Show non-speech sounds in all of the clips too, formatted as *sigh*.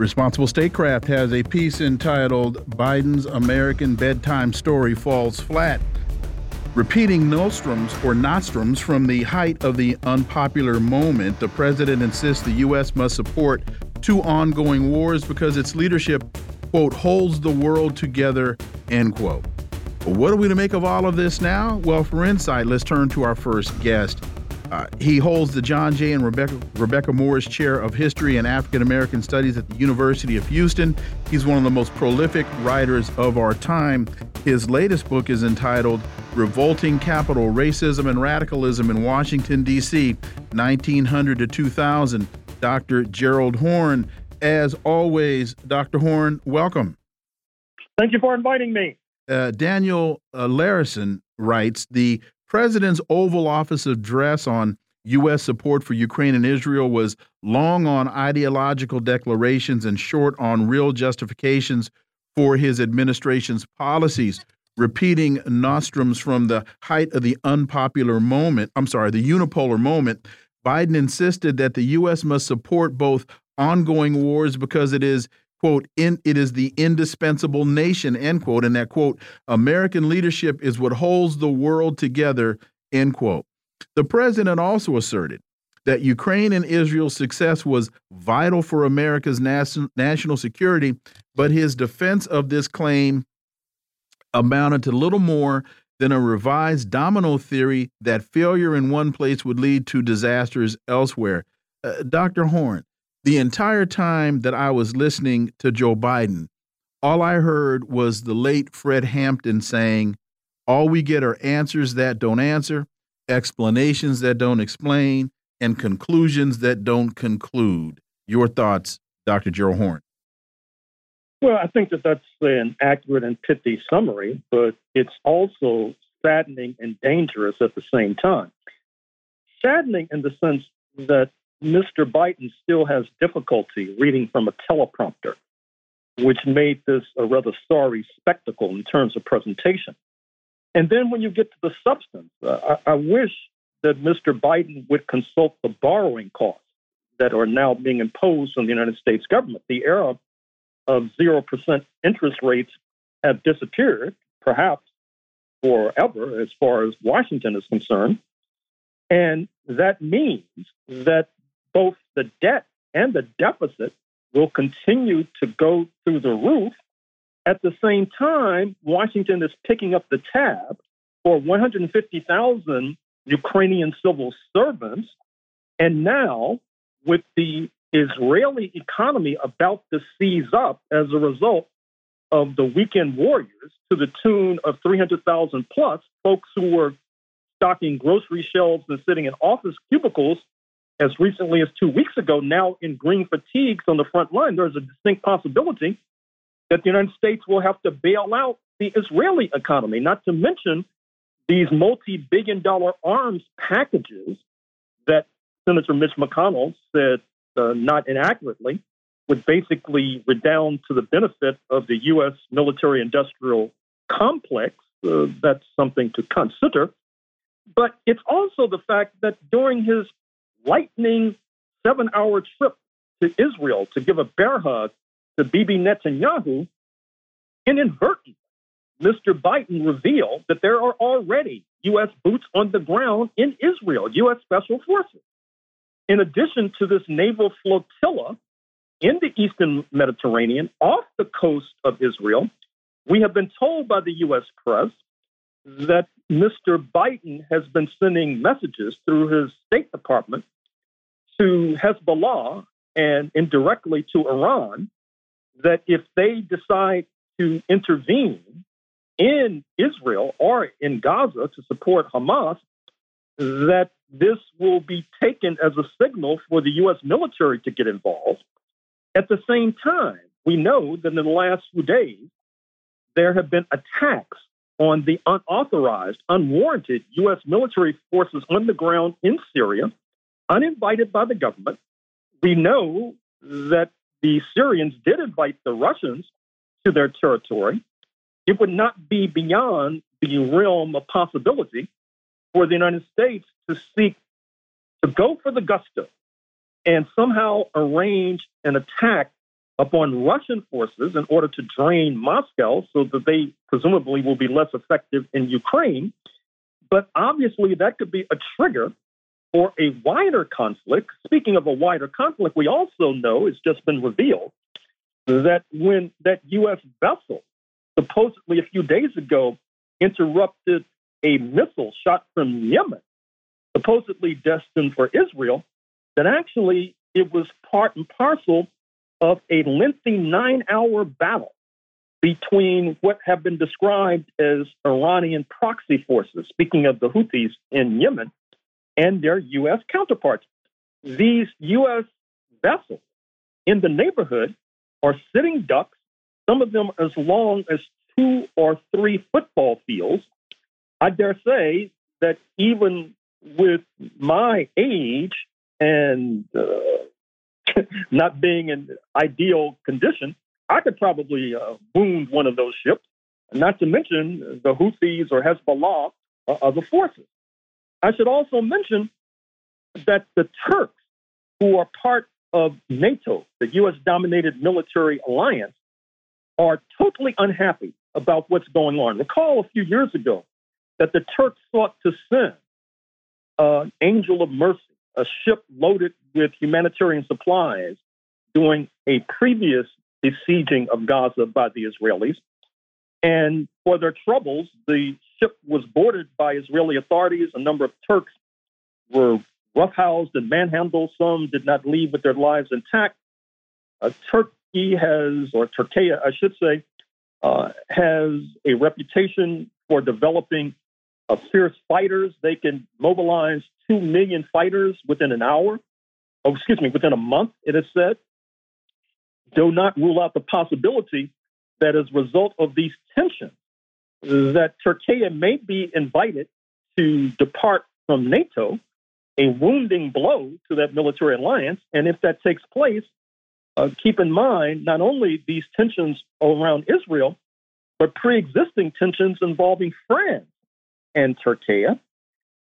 Responsible Statecraft has a piece entitled Biden's American Bedtime Story Falls Flat. Repeating nostrums or nostrums from the height of the unpopular moment, the president insists the U.S. must support two ongoing wars because its leadership, quote, holds the world together, end quote. What are we to make of all of this now? Well, for insight, let's turn to our first guest. Uh, he holds the John J. and Rebecca, Rebecca Moores Chair of History and African American Studies at the University of Houston. He's one of the most prolific writers of our time. His latest book is entitled Revolting Capital Racism and Radicalism in Washington, D.C., 1900 to 2000. Dr. Gerald Horne. As always, Dr. Horne, welcome. Thank you for inviting me. Uh, Daniel uh, Larison writes The president's Oval Office address on U.S. support for Ukraine and Israel was long on ideological declarations and short on real justifications for his administration's policies, repeating nostrums from the height of the unpopular moment. I'm sorry, the unipolar moment. Biden insisted that the U.S. must support both ongoing wars because it is quote, in, it is the indispensable nation, end quote, and that quote, American leadership is what holds the world together, end quote. The president also asserted that Ukraine and Israel's success was vital for America's national security, but his defense of this claim amounted to little more than a revised domino theory that failure in one place would lead to disasters elsewhere. Uh, Dr. Horne, the entire time that I was listening to Joe Biden, all I heard was the late Fred Hampton saying, All we get are answers that don't answer, explanations that don't explain, and conclusions that don't conclude. Your thoughts, Dr. Gerald Horne. Well, I think that that's an accurate and pithy summary, but it's also saddening and dangerous at the same time. Saddening in the sense that Mr. Biden still has difficulty reading from a teleprompter, which made this a rather sorry spectacle in terms of presentation. And then when you get to the substance, uh, I, I wish that Mr. Biden would consult the borrowing costs that are now being imposed on the United States government. The era of 0% interest rates have disappeared, perhaps forever, as far as Washington is concerned. And that means that both the debt and the deficit will continue to go through the roof. At the same time, Washington is picking up the tab for 150,000 Ukrainian civil servants. And now, with the Israeli economy about to seize up as a result of the weekend warriors to the tune of 300,000 plus folks who were stocking grocery shelves and sitting in office cubicles as recently as two weeks ago, now in green fatigues on the front line, there's a distinct possibility that the United States will have to bail out the Israeli economy, not to mention these multi billion dollar arms packages that Senator Mitch McConnell said, uh, not inaccurately, would basically redound to the benefit of the U.S. military industrial complex. Uh, that's something to consider. But it's also the fact that during his lightning seven hour trip to Israel to give a bear hug to Bibi Netanyahu, inadvertently, Mr. Biden revealed that there are already U.S. boots on the ground in Israel, U.S. Special Forces. In addition to this naval flotilla in the Eastern Mediterranean off the coast of Israel, we have been told by the U.S. press that Mr. Biden has been sending messages through his State Department to Hezbollah and indirectly to Iran that if they decide to intervene in Israel or in Gaza to support Hamas, that this will be taken as a signal for the U.S. military to get involved. At the same time, we know that in the last few days, there have been attacks on the unauthorized, unwarranted U.S. military forces on the ground in Syria, uninvited by the government. We know that the Syrians did invite the Russians to their territory. It would not be beyond the realm of possibility for the United States to seek to go for the gusto and somehow arrange an attack upon Russian forces in order to drain Moscow so that they presumably will be less effective in Ukraine. But obviously, that could be a trigger for a wider conflict. Speaking of a wider conflict, we also know it's just been revealed that when that U.S. vessel supposedly a few days ago interrupted a missile shot from Yemen, supposedly destined for Israel, that actually it was part and parcel of a lengthy nine hour battle between what have been described as Iranian proxy forces, speaking of the Houthis in Yemen, and their U.S. counterparts. These U.S. vessels in the neighborhood are sitting ducks, some of them as long as two or three football fields. I dare say that even with my age and uh, *laughs* not being in ideal condition, I could probably uh, wound one of those ships, not to mention the Houthis or Hezbollah uh, other forces. I should also mention that the Turks, who are part of NATO, the U.S. dominated military alliance, are totally unhappy about what's going on. Recall a few years ago that the Turks sought to send an Angel of Mercy, a ship loaded with humanitarian supplies, during a previous besieging of Gaza by the Israelis. And for their troubles, the ship was boarded by Israeli authorities. A number of Turks were roughhoused and manhandled. Some did not leave with their lives intact. Uh, Turkey has, or Turkey, I should say, uh, has a reputation for developing uh, fierce fighters. They can mobilize 2 million fighters within an hour. Oh, excuse me, within a month, it is said. Do not rule out the possibility that as a result of these tensions, that Turkey may be invited to depart from NATO, a wounding blow to that military alliance. And if that takes place, uh, keep in mind not only these tensions around Israel, but pre existing tensions involving France and Turkey.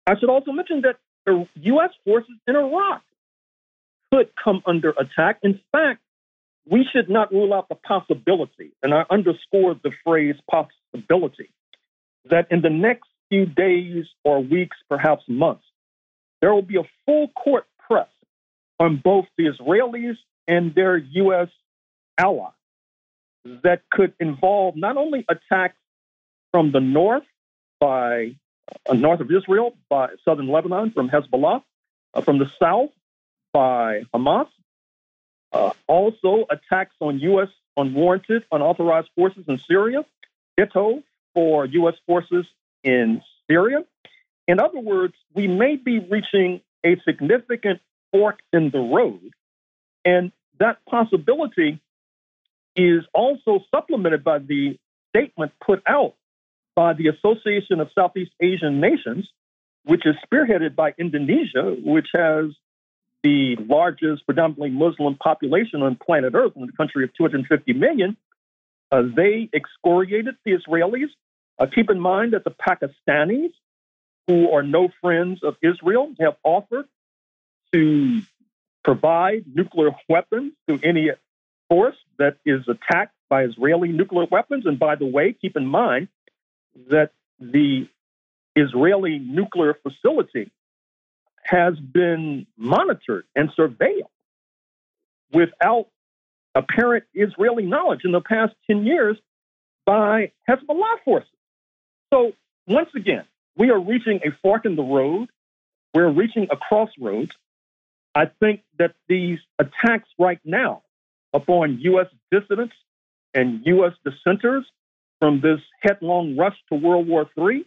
I should also mention that the U.S. forces in Iraq could come under attack. In fact, we should not rule out the possibility, and I underscore the phrase possibility, that in the next few days or weeks, perhaps months, there will be a full court press on both the Israelis and their U.S. allies that could involve not only attacks from the north by uh, north of Israel by southern Lebanon from Hezbollah, uh, from the south by Hamas, uh, also attacks on U.S. unwarranted, unauthorized forces in Syria, ditto for U.S. forces in Syria. In other words, we may be reaching a significant fork in the road, and that possibility is also supplemented by the statement put out by the Association of Southeast Asian Nations, which is spearheaded by Indonesia, which has the largest predominantly Muslim population on planet Earth, in a country of 250 million. Uh, they excoriated the Israelis. Uh, keep in mind that the Pakistanis, who are no friends of Israel, have offered to provide nuclear weapons to any force that is attacked by Israeli nuclear weapons. And by the way, keep in mind that the Israeli nuclear facility has been monitored and surveilled without apparent Israeli knowledge in the past 10 years by Hezbollah forces. So, once again, we are reaching a fork in the road. We're reaching a crossroads. I think that these attacks right now upon U.S. dissidents and U.S. dissenters from this headlong rush to World War III,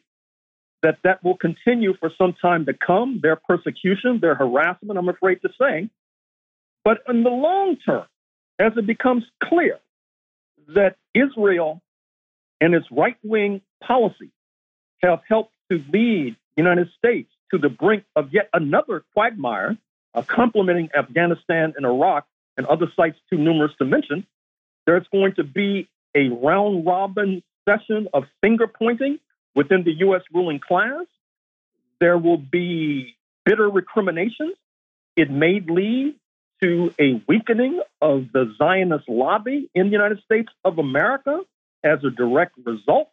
that that will continue for some time to come, their persecution, their harassment, I'm afraid to say. But in the long term, as it becomes clear that Israel and its right wing policy have helped to lead the United States to the brink of yet another quagmire, uh, complementing Afghanistan and Iraq and other sites too numerous to mention, there's going to be a round robin session of finger pointing within the U.S. ruling class. There will be bitter recriminations. It may lead to a weakening of the Zionist lobby in the United States of America as a direct result.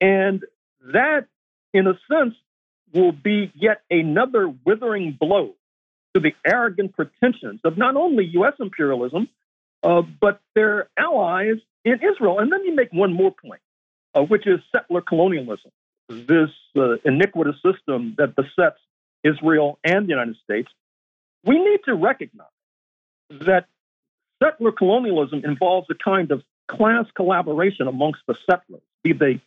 And that, in a sense, will be yet another withering blow to the arrogant pretensions of not only U.S. imperialism, uh, but their allies in Israel. And let me make one more point, uh, which is settler colonialism, this uh, iniquitous system that besets Israel and the United States. We need to recognize that settler colonialism involves a kind of class collaboration amongst the settlers, be they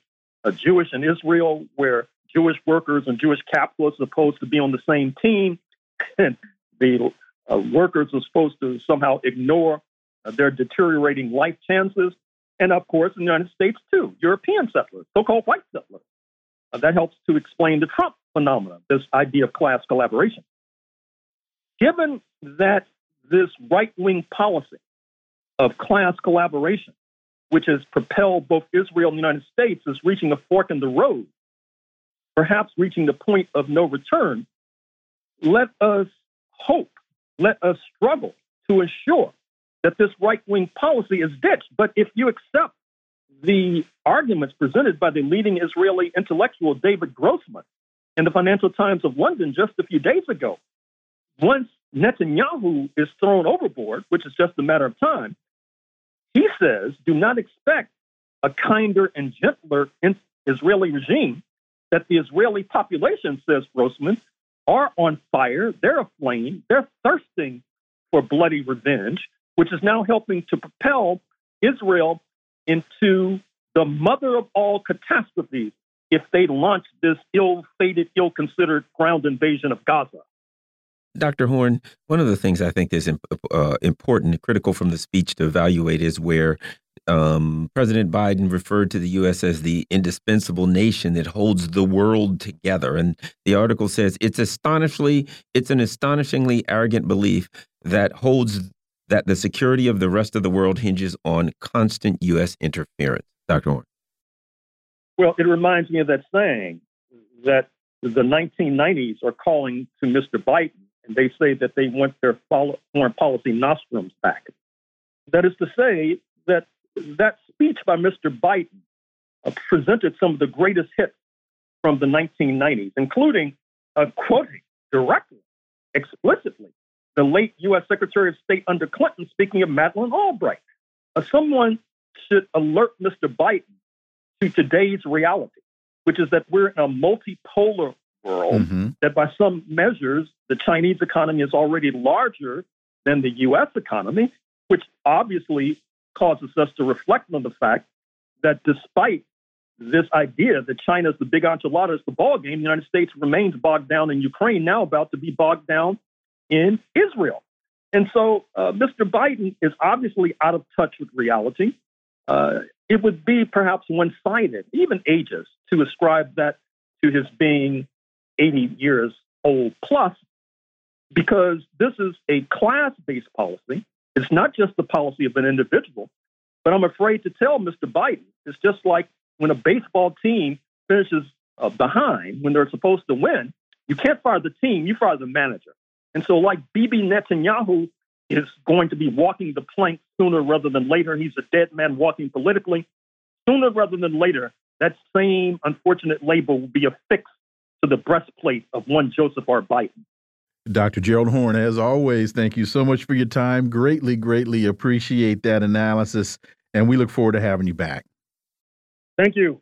a Jewish in Israel, where Jewish workers and Jewish capitalists are supposed to be on the same team, *laughs* and the uh, workers are supposed to somehow ignore uh, their deteriorating life chances. And of course, in the United States, too, European settlers, so called white settlers. Uh, that helps to explain the Trump phenomenon, this idea of class collaboration. Given that this right wing policy of class collaboration, which has propelled both Israel and the United States, is reaching a fork in the road, perhaps reaching the point of no return, let us hope, let us struggle to ensure that this right wing policy is ditched. But if you accept the arguments presented by the leading Israeli intellectual David Grossman in the Financial Times of London just a few days ago, once Netanyahu is thrown overboard, which is just a matter of time, he says, do not expect a kinder and gentler Israeli regime that the Israeli population, says Grossman, are on fire, they're aflame, they're thirsting for bloody revenge, which is now helping to propel Israel into the mother of all catastrophes if they launch this ill fated, ill considered ground invasion of Gaza. Dr. Horne, one of the things I think is uh, important, and critical from the speech to evaluate is where um, President Biden referred to the U.S. as the indispensable nation that holds the world together. And the article says it's astonishingly, it's an astonishingly arrogant belief that holds that the security of the rest of the world hinges on constant U.S. interference. Dr. Horne. Well, it reminds me of that saying that the 1990s are calling to Mr. Biden and they say that they want their foreign policy nostrums back. That is to say that that speech by Mr. Biden uh, presented some of the greatest hits from the 1990s, including uh, quoting directly, explicitly, the late U.S. Secretary of State under Clinton speaking of Madeleine Albright. Uh, someone should alert Mr. Biden to today's reality, which is that we're in a multipolar world, mm-hmm. that by some measures, the Chinese economy is already larger than the US economy, which obviously causes us to reflect on the fact that despite this idea that China is the big enchilada, is the ball game, the United States remains bogged down in Ukraine, now about to be bogged down in Israel. And so uh, Mr. Biden is obviously out of touch with reality. Uh, it would be perhaps one sided, even ageist, to ascribe that to his being 80 years old plus, because this is a class based policy. It's not just the policy of an individual, but I'm afraid to tell Mr. Biden, it's just like when a baseball team finishes uh, behind when they're supposed to win, you can't fire the team, you fire the manager. And so, like Bibi Netanyahu is going to be walking the plank sooner rather than later, he's a dead man walking politically. Sooner rather than later, that same unfortunate label will be affixed to the breastplate of one Joseph R. Biden. Dr. Gerald Horne, as always, thank you so much for your time. Greatly, greatly appreciate that analysis, and we look forward to having you back. Thank you.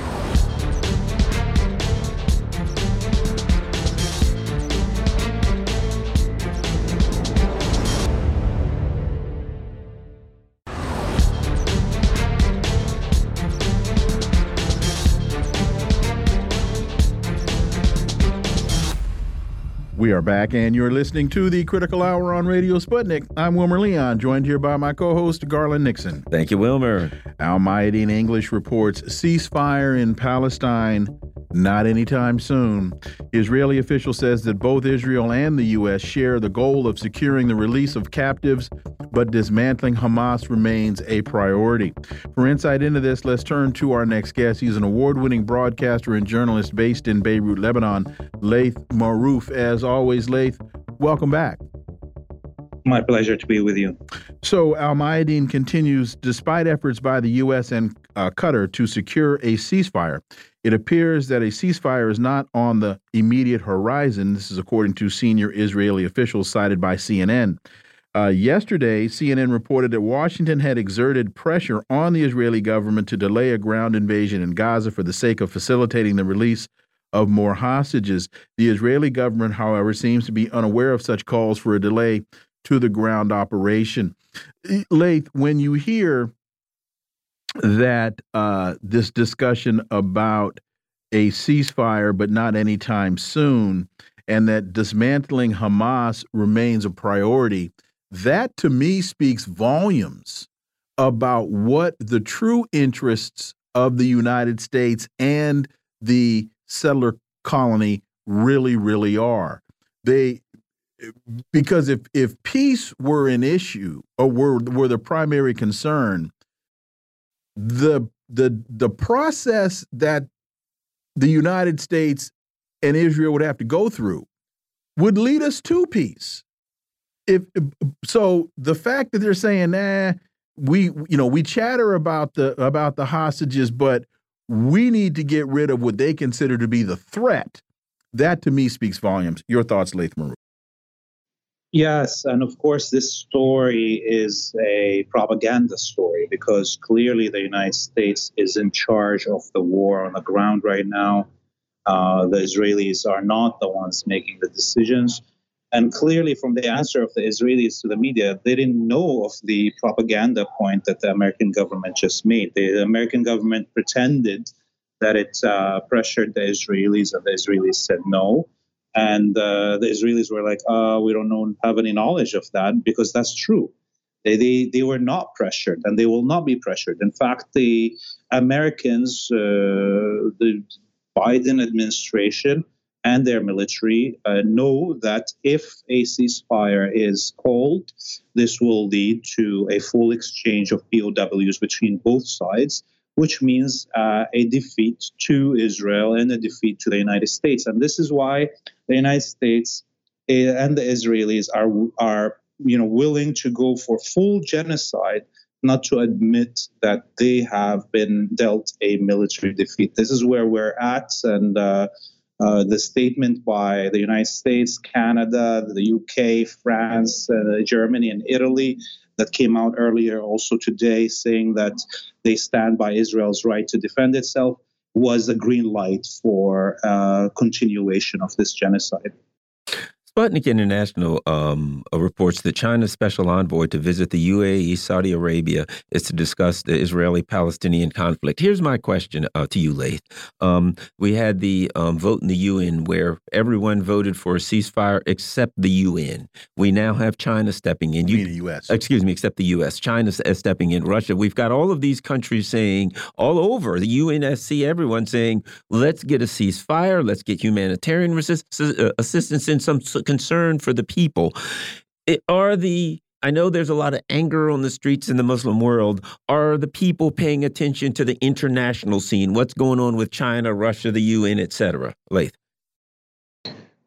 We are back, and you're listening to the Critical Hour on Radio Sputnik. I'm Wilmer Leon, joined here by my co host, Garland Nixon. Thank you, Wilmer. Al Mayadeen English reports ceasefire in Palestine not anytime soon. Israeli official says that both Israel and the U.S. share the goal of securing the release of captives, but dismantling Hamas remains a priority. For insight into this, let's turn to our next guest. He's an award winning broadcaster and journalist based in Beirut, Lebanon, Laith Marouf. As always, Laith, welcome back. My pleasure to be with you. So, Al Mayadeen continues despite efforts by the U.S. and uh, Qatar to secure a ceasefire. It appears that a ceasefire is not on the immediate horizon. This is according to senior Israeli officials cited by CNN. Uh, yesterday, CNN reported that Washington had exerted pressure on the Israeli government to delay a ground invasion in Gaza for the sake of facilitating the release of more hostages. The Israeli government, however, seems to be unaware of such calls for a delay to the ground operation. Laith, when you hear that uh, this discussion about a ceasefire, but not anytime soon, and that dismantling Hamas remains a priority, that to me speaks volumes about what the true interests of the United States and the settler colony really, really are. They because if if peace were an issue or were were the primary concern, the the the process that the United States and Israel would have to go through would lead us to peace. If so, the fact that they're saying, "Nah, we you know we chatter about the about the hostages, but we need to get rid of what they consider to be the threat," that to me speaks volumes. Your thoughts, Marouf? Yes, and of course, this story is a propaganda story because clearly the United States is in charge of the war on the ground right now. Uh, the Israelis are not the ones making the decisions. And clearly, from the answer of the Israelis to the media, they didn't know of the propaganda point that the American government just made. The American government pretended that it uh, pressured the Israelis, and the Israelis said no. And uh, the Israelis were like, uh, we don't know, have any knowledge of that because that's true. They, they, they were not pressured and they will not be pressured. In fact, the Americans, uh, the Biden administration, and their military uh, know that if a ceasefire is called, this will lead to a full exchange of POWs between both sides which means uh, a defeat to Israel and a defeat to the United States. And this is why the United States eh, and the Israelis are are you know willing to go for full genocide, not to admit that they have been dealt a military defeat. This is where we're at, and. Uh, uh, the statement by the United States, Canada, the UK, France, uh, Germany, and Italy that came out earlier also today saying that they stand by Israel's right to defend itself was a green light for uh, continuation of this genocide. Sputnik International um, uh, reports that China's special envoy to visit the UAE, Saudi Arabia, is to discuss the Israeli Palestinian conflict. Here's my question uh, to you, Laith. Um, we had the um, vote in the UN where everyone voted for a ceasefire except the UN. We now have China stepping in. You, you the U.S.? Excuse me, except the U.S. China is stepping in. Russia. We've got all of these countries saying, all over, the UNSC, everyone saying, let's get a ceasefire, let's get humanitarian uh, assistance in some concern for the people. It, are the I know there's a lot of anger on the streets in the Muslim world. Are the people paying attention to the international scene? What's going on with China, Russia, the UN, etc.? Laith.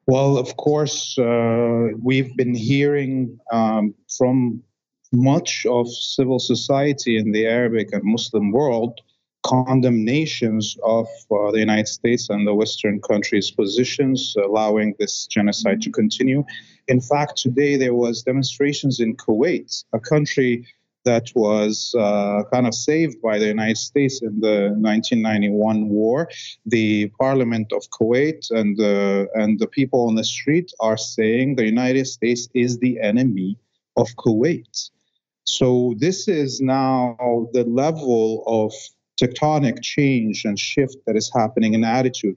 Well, of course, uh, we've been hearing um, from much of civil society in the Arabic and Muslim world condemnations of uh, the United States and the Western countries' positions, allowing this genocide to continue. In fact, today there was demonstrations in Kuwait, a country that was uh, kind of saved by the United States in the 1991 war. The Parliament of Kuwait and and the people on the street are saying the United States is the enemy of Kuwait. So this is now the level of tectonic change and shift that is happening in attitude.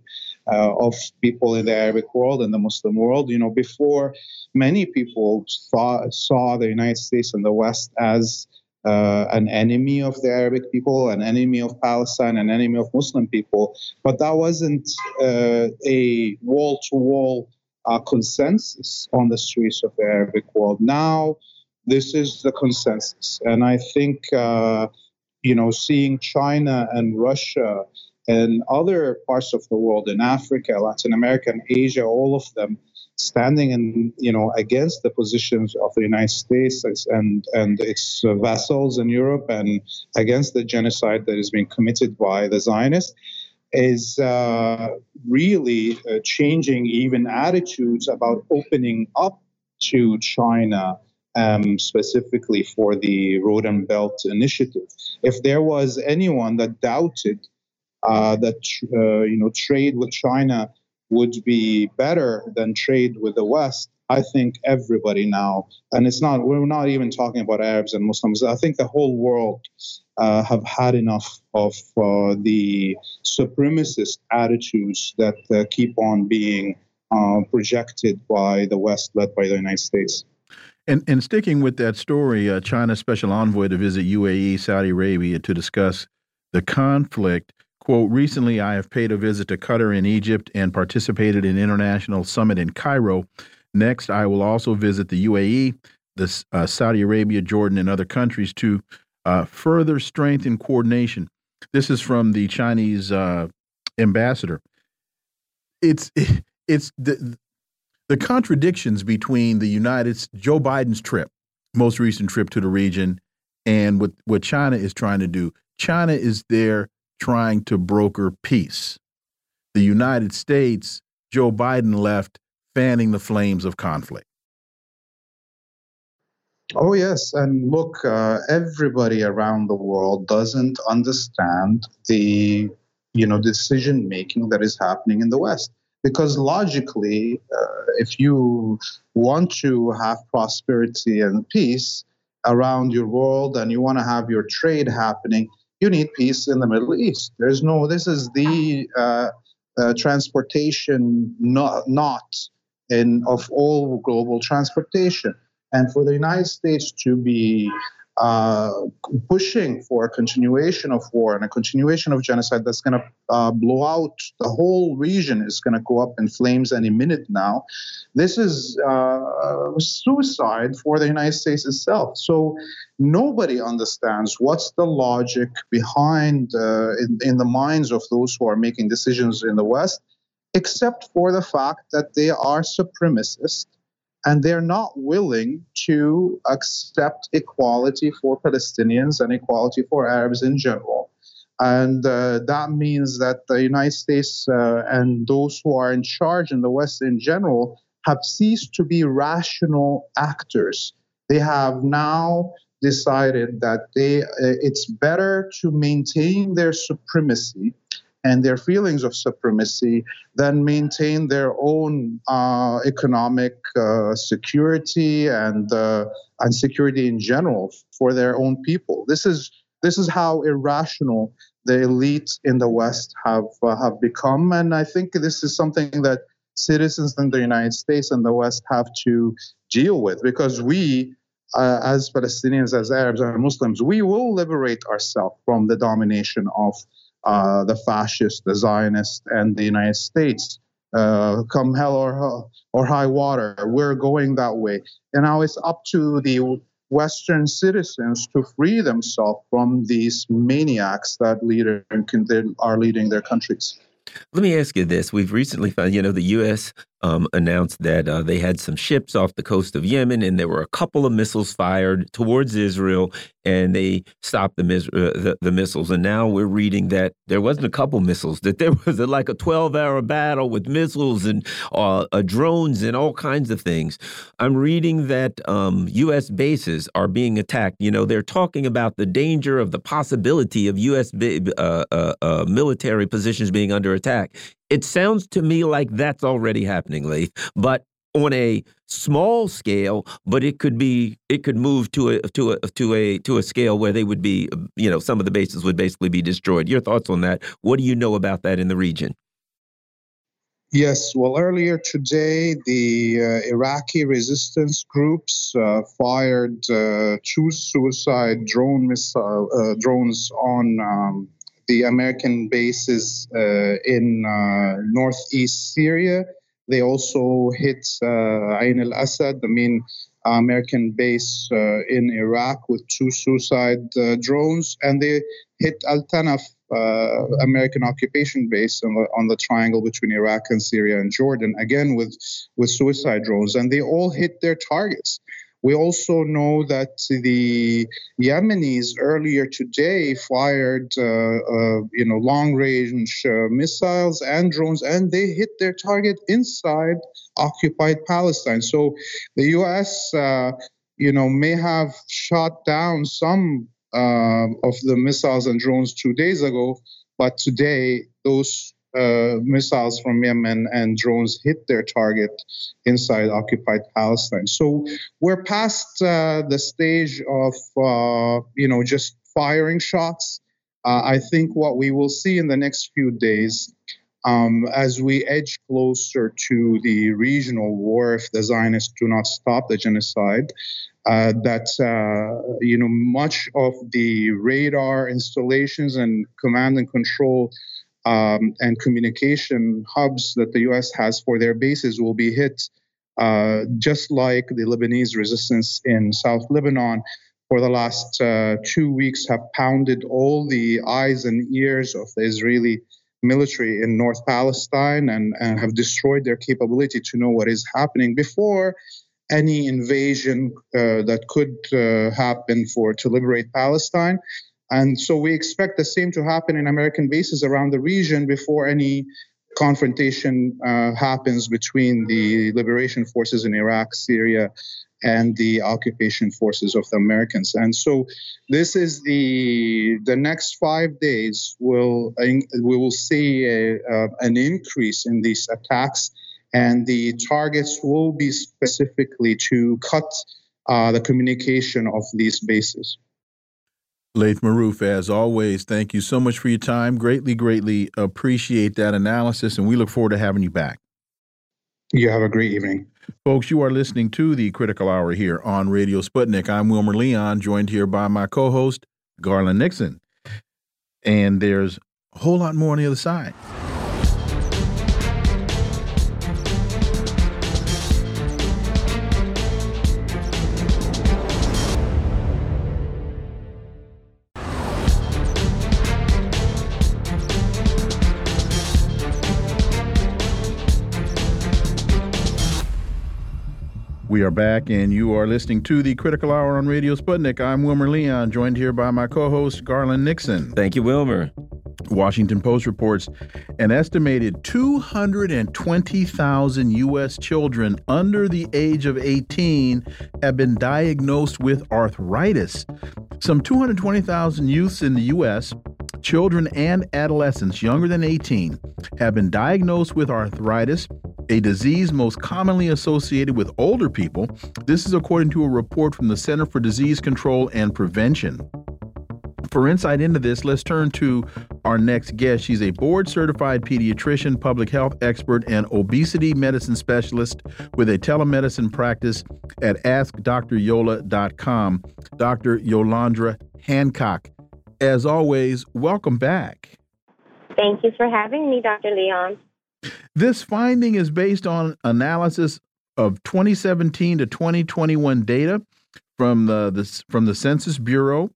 uh, of people in the Arabic world and the Muslim world. You know, before many people thought, saw the United States and the West as uh, an enemy of the Arabic people, an enemy of Palestine, an enemy of Muslim people, but that wasn't uh, a wall-to-wall uh, consensus on the streets of the Arabic world. Now, this is the consensus, and I think uh, you know, seeing China and Russia and other parts of the world in Africa, Latin America, and Asia, all of them standing in, you know, against the positions of the United States and and its vassals in Europe and against the genocide that is being committed by the Zionists is uh, really uh, changing even attitudes about opening up to China um, specifically for the Road and Belt Initiative. If there was anyone that doubted uh, that uh, you know trade with China would be better than trade with the West, I think everybody now, and it's not we're not even talking about Arabs and Muslims. I think the whole world uh, have had enough of uh, the supremacist attitudes that uh, keep on being uh, projected by the West, led by the United States. And, and sticking with that story, uh, China's special envoy to visit UAE, Saudi Arabia, to discuss the conflict. Quote, recently I have paid a visit to Qatar in Egypt and participated in international summit in Cairo. Next, I will also visit the UAE, the uh, Saudi Arabia, Jordan, and other countries to uh, further strengthen coordination. This is from the Chinese uh, ambassador. It's *laughs* it's the the contradictions between the United Joe Biden's trip, most recent trip to the region, and what what China is trying to do. China is there trying to broker peace. The United States, Joe Biden left fanning the flames of conflict. Oh yes, and look, uh, everybody around the world doesn't understand the you know decision making that is happening in the West because logically, uh, if you want to have prosperity and peace around your world and you want to have your trade happening, you need peace in the Middle East. There's no, this is the uh, uh, transportation not, not in of all global transportation. And for the United States to be uh, pushing for a continuation of war and a continuation of genocide that's going to uh, blow out the whole region is going to go up in flames any minute now. This is uh, suicide for the United States itself. So nobody understands what's the logic behind uh, in, in the minds of those who are making decisions in the West, except for the fact that they are supremacists and they're not willing to accept equality for Palestinians and equality for Arabs in general. And uh, that means that the United States uh, and those who are in charge in the West in general have ceased to be rational actors. They have now decided that they, uh, it's better to maintain their supremacy and their feelings of supremacy then maintain their own uh, economic uh, security and uh, and security in general for their own people. This is this is how irrational the elites in the West have uh, have become, and I think this is something that citizens in the United States and the West have to deal with because we. Uh, as Palestinians, as Arabs, and Muslims, we will liberate ourselves from the domination of uh, the fascists, the Zionists, and the United States. Uh, come hell or or high water, we're going that way. And now it's up to the Western citizens to free themselves from these maniacs that leader are leading their countries. Let me ask you this. We've recently found, you know, the U.S. Um, announced that uh, they had some ships off the coast of Yemen, and there were a couple of missiles fired towards Israel, and they stopped the, uh, the, the, missiles. And now we're reading that there wasn't a couple missiles; that there *laughs* was a, like a twelve-hour battle with missiles and uh, uh, drones and all kinds of things. I'm reading that um, U.S. bases are being attacked. You know, they're talking about the danger of the possibility of U.S. Uh, uh, military positions being under attack. It sounds to me like that's already happening, Laith, but on a small scale, but it could be it could move to a to a to a to a scale where they would be, you know, some of the bases would basically be destroyed. Your thoughts on that? What do you know about that in the region? Yes, well, earlier today, the uh, Iraqi resistance groups uh, fired uh, two suicide drone missile uh, drones on um, the American bases uh, in uh, northeast Syria. They also hit Ain al Assad, the main American base in Iraq, with two suicide drones, and they hit Al Tanaf uh, American occupation base on the, on the triangle between Iraq and Syria and Jordan, again with, with suicide drones, and they all hit their targets. We also know that the Yemenis earlier today fired, uh, uh, you know, long-range uh, missiles and drones, and they hit their target inside occupied Palestine. So the U.S., uh, you know, may have shot down some uh, of the missiles and drones two days ago, but today those uh, missiles from Yemen and drones hit their target inside occupied Palestine. So we're past uh, the stage of uh, you know just firing shots. Uh, I think what we will see in the next few days. Um, as we edge closer to the regional war, if the Zionists do not stop the genocide, uh, that uh, you know much of the radar installations and command and control um, and communication hubs that the U.S. has for their bases will be hit, uh, just like the Lebanese resistance in South Lebanon for the last uh, two weeks have pounded all the eyes and ears of the Israeli military in North Palestine and, and have destroyed their capability to know what is happening before any invasion uh, that could uh, happen for to liberate Palestine. And so we expect the same to happen in American bases around the region before any confrontation uh, happens between the liberation forces in Iraq, Syria, and the occupation forces of the Americans. And so this is the the next five days will we will see a, uh, an increase in these attacks and the targets will be specifically to cut uh, the communication of these bases. Laith Marouf, as always, thank you so much for your time. Greatly, greatly appreciate that analysis, and we look forward to having you back. You have a great evening. Folks, you are listening to the Critical Hour here on Radio Sputnik. I'm Wilmer Leon, joined here by my co host, Garland Nixon. And there's a whole lot more on the other side. We are back, and you are listening to the Critical Hour on Radio Sputnik. I'm Wilmer Leon, joined here by my co host, Garland Nixon. Thank you, Wilmer. Washington Post reports an estimated 220,000 U.S. children under the age of 18 have been diagnosed with arthritis. Some 220,000 youths in the U.S., children and adolescents younger than 18, have been diagnosed with arthritis a disease most commonly associated with older people. This is according to a report from the Center for Disease Control and Prevention. For insight into this, let's turn to our next guest. She's a board certified pediatrician, public health expert, and obesity medicine specialist with a telemedicine practice at AskDrYola.com, Dr. Yolandra Hancock. As always, welcome back. Thank you for having me, Dr. Leon. This finding is based on analysis of 2017 to 2021 data from the, the from the Census Bureau.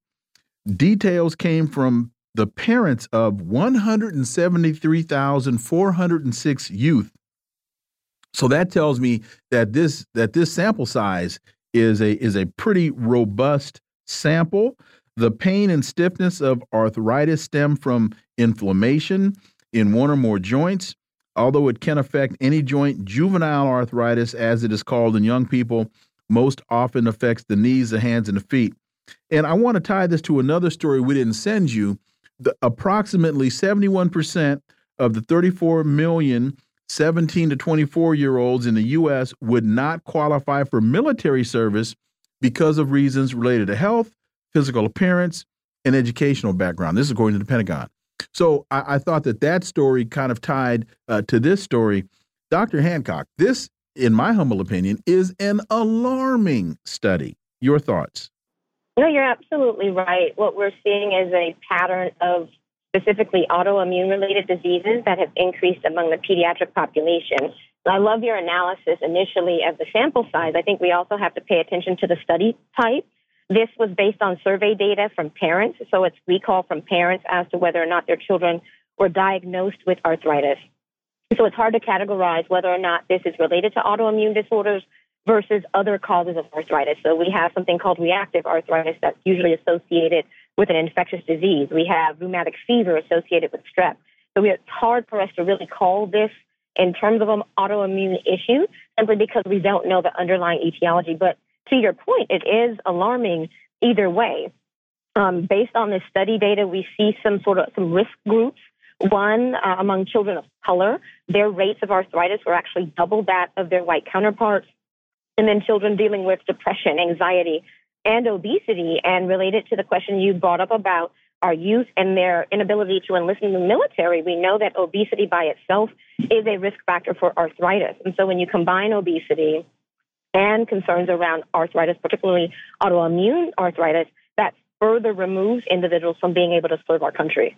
Details came from the parents of 173,406 youth. So that tells me that this that this sample size is a is a pretty robust sample. The pain and stiffness of arthritis stem from inflammation in one or more joints. Although it can affect any joint, juvenile arthritis, as it is called in young people, most often affects the knees, the hands, and the feet. And I want to tie this to another story we didn't send you. The, approximately 71% of the 34 million 17 to 24 year olds in the U.S. would not qualify for military service because of reasons related to health, physical appearance, and educational background. This is according to the Pentagon. So I, I thought that that story kind of tied uh, to this story. Dr. Hancock, this, in my humble opinion, is an alarming study. Your thoughts? No, you're absolutely right. What we're seeing is a pattern of specifically autoimmune related diseases that have increased among the pediatric population. I love your analysis initially of the sample size. I think we also have to pay attention to the study type. This was based on survey data from parents, so it's recall from parents as to whether or not their children were diagnosed with arthritis. So it's hard to categorize whether or not this is related to autoimmune disorders versus other causes of arthritis. So we have something called reactive arthritis that's usually associated with an infectious disease. We have rheumatic fever associated with strep. So it's hard for us to really call this in terms of an autoimmune issue simply because we don't know the underlying etiology. But to your point, it is alarming either way. Um, based on this study data, we see some sort of some risk groups. One uh, among children of color, their rates of arthritis were actually double that of their white counterparts. And then children dealing with depression, anxiety, and obesity. And related to the question you brought up about our youth and their inability to enlist in the military, we know that obesity by itself is a risk factor for arthritis. And so when you combine obesity and concerns around arthritis, particularly autoimmune arthritis, that further removes individuals from being able to serve our country.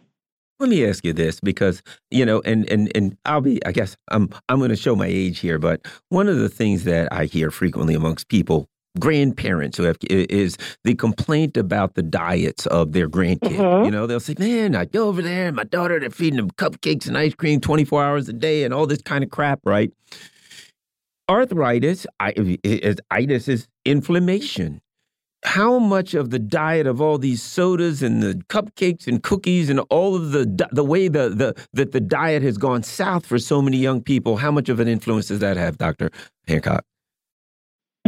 Let me ask you this because, you know, and and and I'll be I guess I'm I'm going to show my age here, but one of the things that I hear frequently amongst people grandparents who have is the complaint about the diets of their grandkids. Mm -hmm. You know, they'll say, "Man, I go over there, and my daughter they're feeding them cupcakes and ice cream 24 hours a day, and all this kind of crap." Right? Arthritis, itis is inflammation. How much of the diet of all these sodas and the cupcakes and cookies and all of the the way the the that the diet has gone south for so many young people? How much of an influence does that have, Doctor Hancock?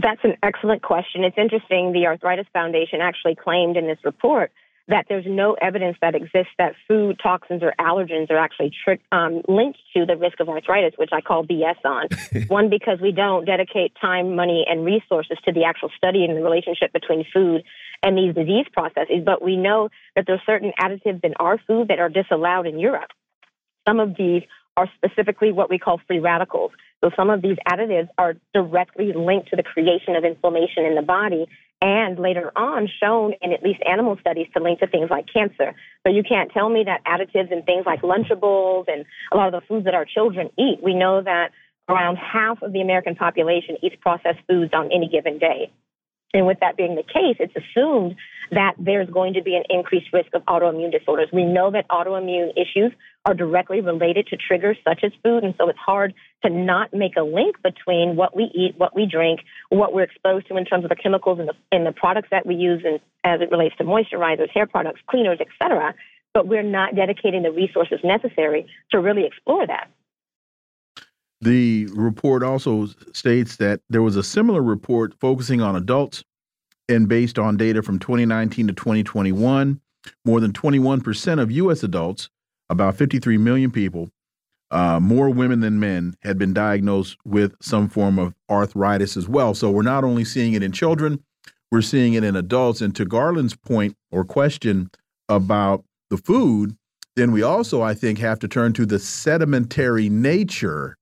That's an excellent question. It's interesting. The Arthritis Foundation actually claimed in this report that there's no evidence that exists that food toxins or allergens are actually tri- um, linked to the risk of arthritis, which I call BS on. *laughs* One, because we don't dedicate time, money, and resources to the actual study and the relationship between food and these disease processes. But we know that there's certain additives in our food that are disallowed in Europe. Some of these are specifically what we call free radicals. So some of these additives are directly linked to the creation of inflammation in the body and later on shown in at least animal studies to link to things like cancer. So you can't tell me that additives and things like Lunchables and a lot of the foods that our children eat, we know that around half of the American population eats processed foods on any given day. And with that being the case, it's assumed that there's going to be an increased risk of autoimmune disorders. We know that autoimmune issues are directly related to triggers such as food, and so it's hard to not make a link between what we eat, what we drink, what we're exposed to in terms of the chemicals and the, in the products that we use as it relates to moisturizers, hair products, cleaners, etc. But we're not dedicating the resources necessary to really explore that. The report also states that there was a similar report focusing on adults and based on data from 2019 to 2021, more than 21% of U.S. adults, about 53 million people, uh, more women than men, had been diagnosed with some form of arthritis as well. So we're not only seeing it in children, we're seeing it in adults. And to Garland's point or question about the food, then we also, I think, have to turn to the sedimentary nature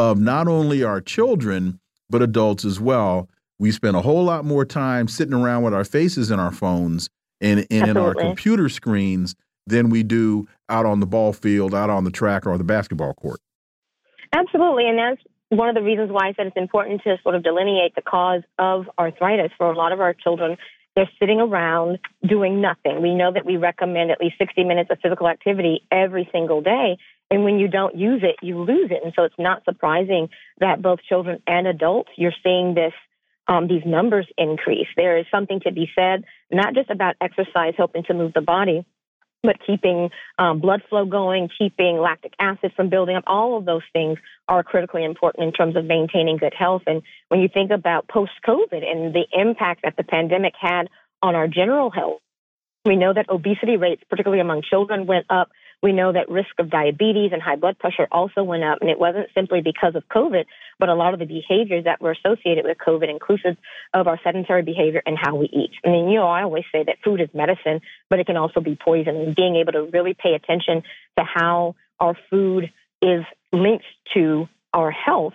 of not only our children, but adults as well. We spend a whole lot more time sitting around with our faces in our phones and, and in our computer screens than we do out on the ball field, out on the track, or the basketball court. Absolutely. And that's one of the reasons why I said it's important to sort of delineate the cause of arthritis for a lot of our children. They're sitting around doing nothing. We know that we recommend at least 60 minutes of physical activity every single day. And when you don't use it, you lose it. And so it's not surprising that both children and adults, you're seeing this um, these numbers increase. There is something to be said, not just about exercise helping to move the body, but keeping um, blood flow going, keeping lactic acid from building up. All of those things are critically important in terms of maintaining good health. And when you think about post COVID and the impact that the pandemic had on our general health, we know that obesity rates, particularly among children, went up we know that risk of diabetes and high blood pressure also went up, and it wasn't simply because of COVID, but a lot of the behaviors that were associated with COVID, inclusive of our sedentary behavior and how we eat. I mean, you know, I always say that food is medicine, but it can also be poison, and being able to really pay attention to how our food is linked to our health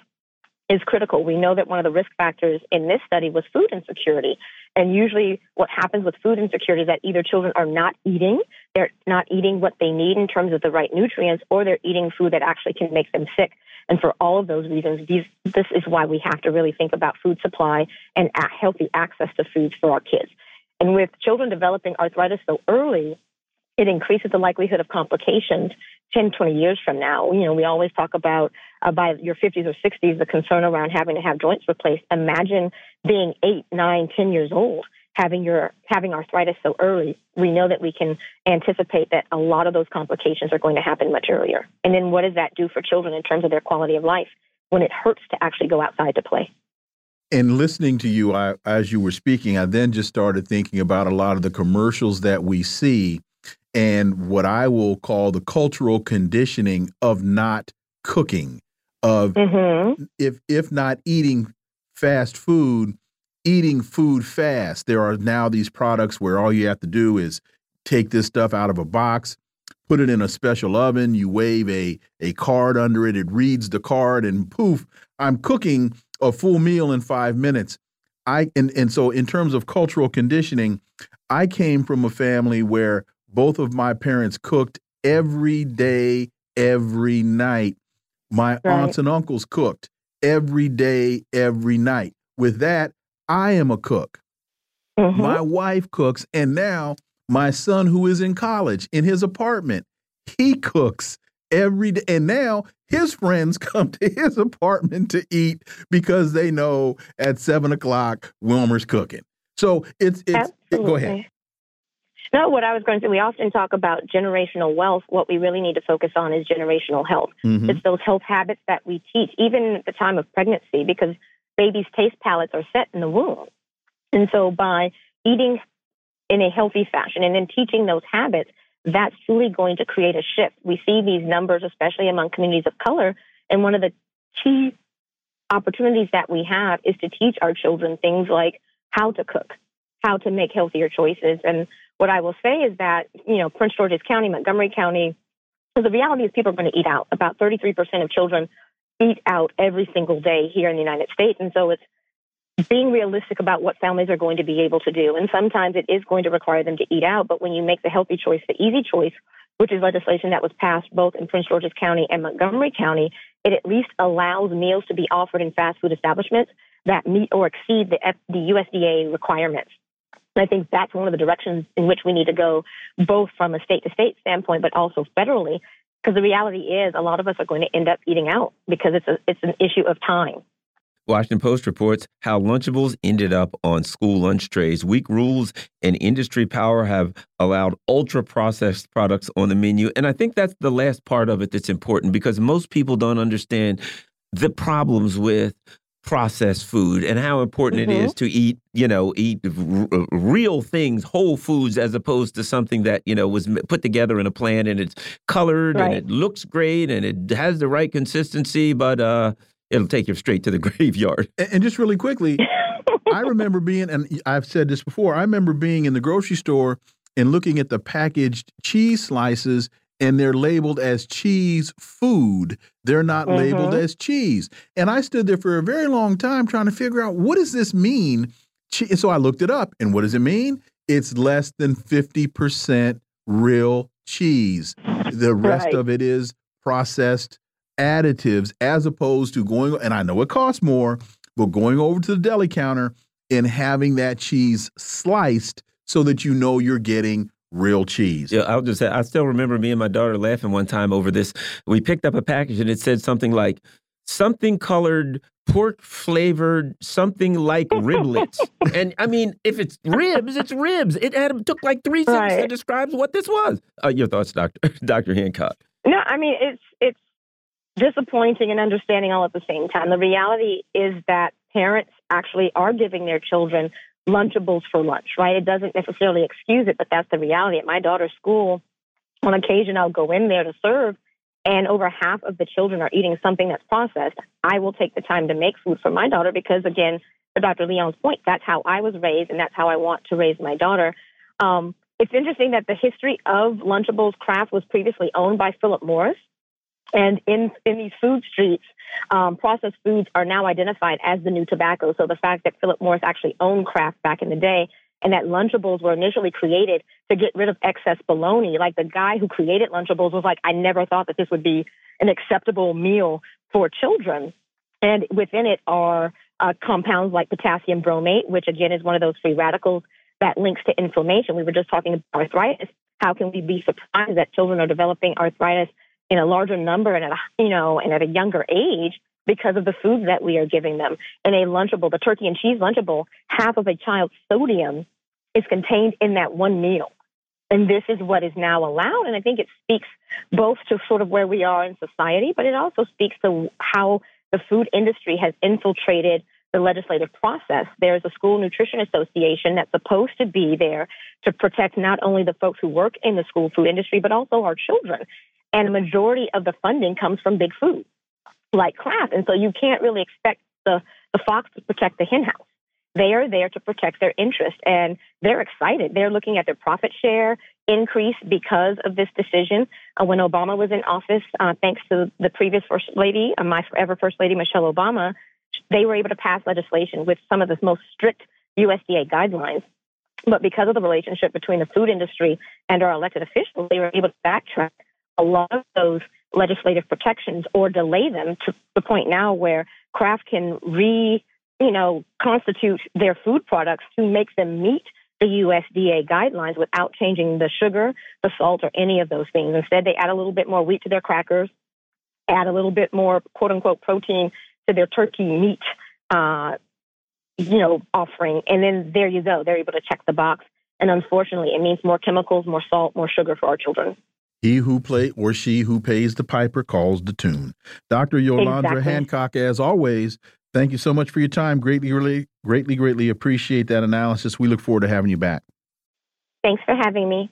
is critical. We know that one of the risk factors in this study was food insecurity. And usually, what happens with food insecurity is that either children are not eating, they're not eating what they need in terms of the right nutrients, or they're eating food that actually can make them sick. And for all of those reasons, these, this is why we have to really think about food supply and healthy access to foods for our kids. And with children developing arthritis so early, it increases the likelihood of complications 10, 20 years from now. You know, we always talk about uh, by your 50s or 60s, the concern around having to have joints replaced. Imagine being eight, nine, 10 years old, having your having arthritis so early. We know that we can anticipate that a lot of those complications are going to happen much earlier. And then what does that do for children in terms of their quality of life when it hurts to actually go outside to play? And listening to you I, as you were speaking, I then just started thinking about a lot of the commercials that we see and what I will call the cultural conditioning of not cooking, of mm -hmm. if if not eating fast food, eating food fast. There are now these products where all you have to do is take this stuff out of a box, put it in a special oven, you wave a a card under it, it reads the card, and poof, I'm cooking a full meal in five minutes. I and and so in terms of cultural conditioning, I came from a family where both of my parents cooked every day, every night. My right. aunts and uncles cooked every day, every night. With that, I am a cook. Mm -hmm. My wife cooks, and now my son, who is in college, in his apartment, he cooks every day. And now his friends *laughs* come to his apartment to eat because they know at seven o'clock Wilmer's cooking. So it's it's it, go ahead. No, what I was going to say, we often talk about generational wealth. What we really need to focus on is generational health. Mm-hmm. It's those health habits that we teach, even at the time of pregnancy, because babies' taste palates are set in the womb. And so by eating in a healthy fashion and then teaching those habits, that's truly going to create a shift. We see these numbers, especially among communities of color. And one of the key opportunities that we have is to teach our children things like how to cook, how to make healthier choices. And what I will say is that, you know, Prince George's County, Montgomery County, the reality is people are going to eat out. About 33% of children eat out every single day here in the United States. And so it's being realistic about what families are going to be able to do. And sometimes it is going to require them to eat out. But when you make the healthy choice, the easy choice, which is legislation that was passed both in Prince George's County and Montgomery County, it at least allows meals to be offered in fast food establishments that meet or exceed the, F- the USDA requirements. I think that's one of the directions in which we need to go, both from a state to state standpoint, but also federally. Because the reality is, a lot of us are going to end up eating out because it's a, it's an issue of time. Washington Post reports how Lunchables ended up on school lunch trays. Weak rules and industry power have allowed ultra processed products on the menu. And I think that's the last part of it that's important because most people don't understand the problems with processed food and how important mm -hmm. it is mm-hmm. to eat, you know, eat real things, whole foods, as opposed to something that, you know, was put together in a plant and it's colored right. and it looks great and it has the right consistency, but uh, it'll take you straight to the *laughs* graveyard. And, and just really quickly, I *laughs* remember being, and I've said this before, I remember being in the grocery store and looking at the packaged cheese slices and they're labeled as cheese food. They're not mm -hmm. labeled mm-hmm. as cheese. And I stood there for a very long time trying to figure out what does this mean? And so I looked it up. And what does it mean? It's less than 50% real cheese. The rest right. of it is processed additives as opposed to going, and I know it costs more, but going over to the deli counter and having that cheese sliced so that you know you're getting real cheese. Yeah, I'll just say I still remember me and my daughter laughing one time over this. We picked up a package and it said something like something colored pork flavored something like riblets. *laughs* and I mean, if it's ribs, it's ribs. It had took like three seconds right. to describe what this was. Uh, your thoughts, Doctor *laughs* Doctor Hancock? No, I mean it's it's disappointing and understanding all at the same time. The reality is that parents actually are giving their children Lunchables for lunch, right? It doesn't necessarily excuse it, but that's the reality. At my daughter's school, on occasion, I'll go in there to serve, and over half of the children are eating something that's processed. I will take the time to make food for my daughter because, again, to Dr. Leon's point, that's how I was raised, and that's how I want to raise my daughter. Um, it's interesting that the history of Lunchables Kraft was previously owned by Philip Morris. And in, in these food streets, um, processed foods are now identified as the new tobacco. So the fact that Philip Morris actually owned Kraft back in the day and that Lunchables were initially created to get rid of excess bologna. Like the guy who created Lunchables was like, I never thought that this would be an acceptable meal for children. And within it are uh, compounds like potassium bromate, which again is one of those free radicals that links to inflammation. We were just talking about arthritis. How can we be surprised that children are developing arthritis in a larger number and at a, you know and at a younger age because of the foods that we are giving them. In a Lunchable, the turkey and cheese Lunchable, half of a child's sodium is contained in that one meal. And this is what is now allowed. And I think it speaks both to sort of where we are in society, but it also speaks to how the food industry has infiltrated the legislative process. There's a school nutrition association that's supposed to be there to protect not only the folks who work in the school food industry, but also our children. And a majority of the funding comes from big food, like Kraft. And so you can't really expect the, the fox to protect the henhouse. They are there to protect their interest and they're excited. They're looking at their profit share increase because of this decision. Uh, when Obama was in office, uh, thanks to the previous First Lady, uh, my forever First Lady, Michelle Obama, they were able to pass legislation with some of the most strict USDA guidelines. But because of the relationship between the food industry and our elected officials, they were able to backtrack a lot of those legislative protections or delay them to the point now where Kraft can re, you know, constitute their food products to make them meet the USDA guidelines without changing the sugar, the salt, or any of those things. Instead, they add a little bit more wheat to their crackers, add a little bit more quote unquote protein to their turkey meat, uh, you know, offering, and then there you go. They're able to check the box. And unfortunately, it means more chemicals, more salt, more sugar for our children. He who play or she who pays the piper calls the tune. Dr. Yolandra exactly. Hancock, as always, thank you so much for your time. Greatly, really, greatly, greatly appreciate that analysis. We look forward to having you back. Thanks for having me.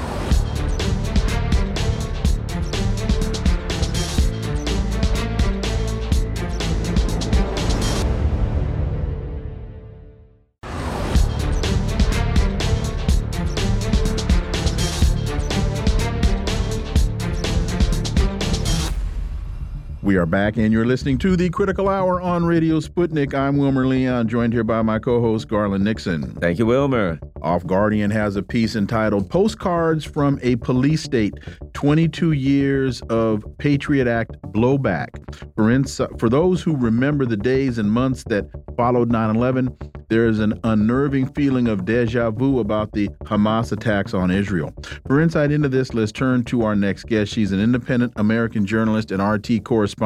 We are back, and you're listening to the Critical Hour on Radio Sputnik. I'm Wilmer Leon, joined here by my co host, Garland Nixon. Thank you, Wilmer. Off Guardian has a piece entitled Postcards from a Police State 22 Years of Patriot Act Blowback. For, for those who remember the days and months that followed 9 11, there is an unnerving feeling of deja vu about the Hamas attacks on Israel. For insight into this, let's turn to our next guest. She's an independent American journalist and RT correspondent,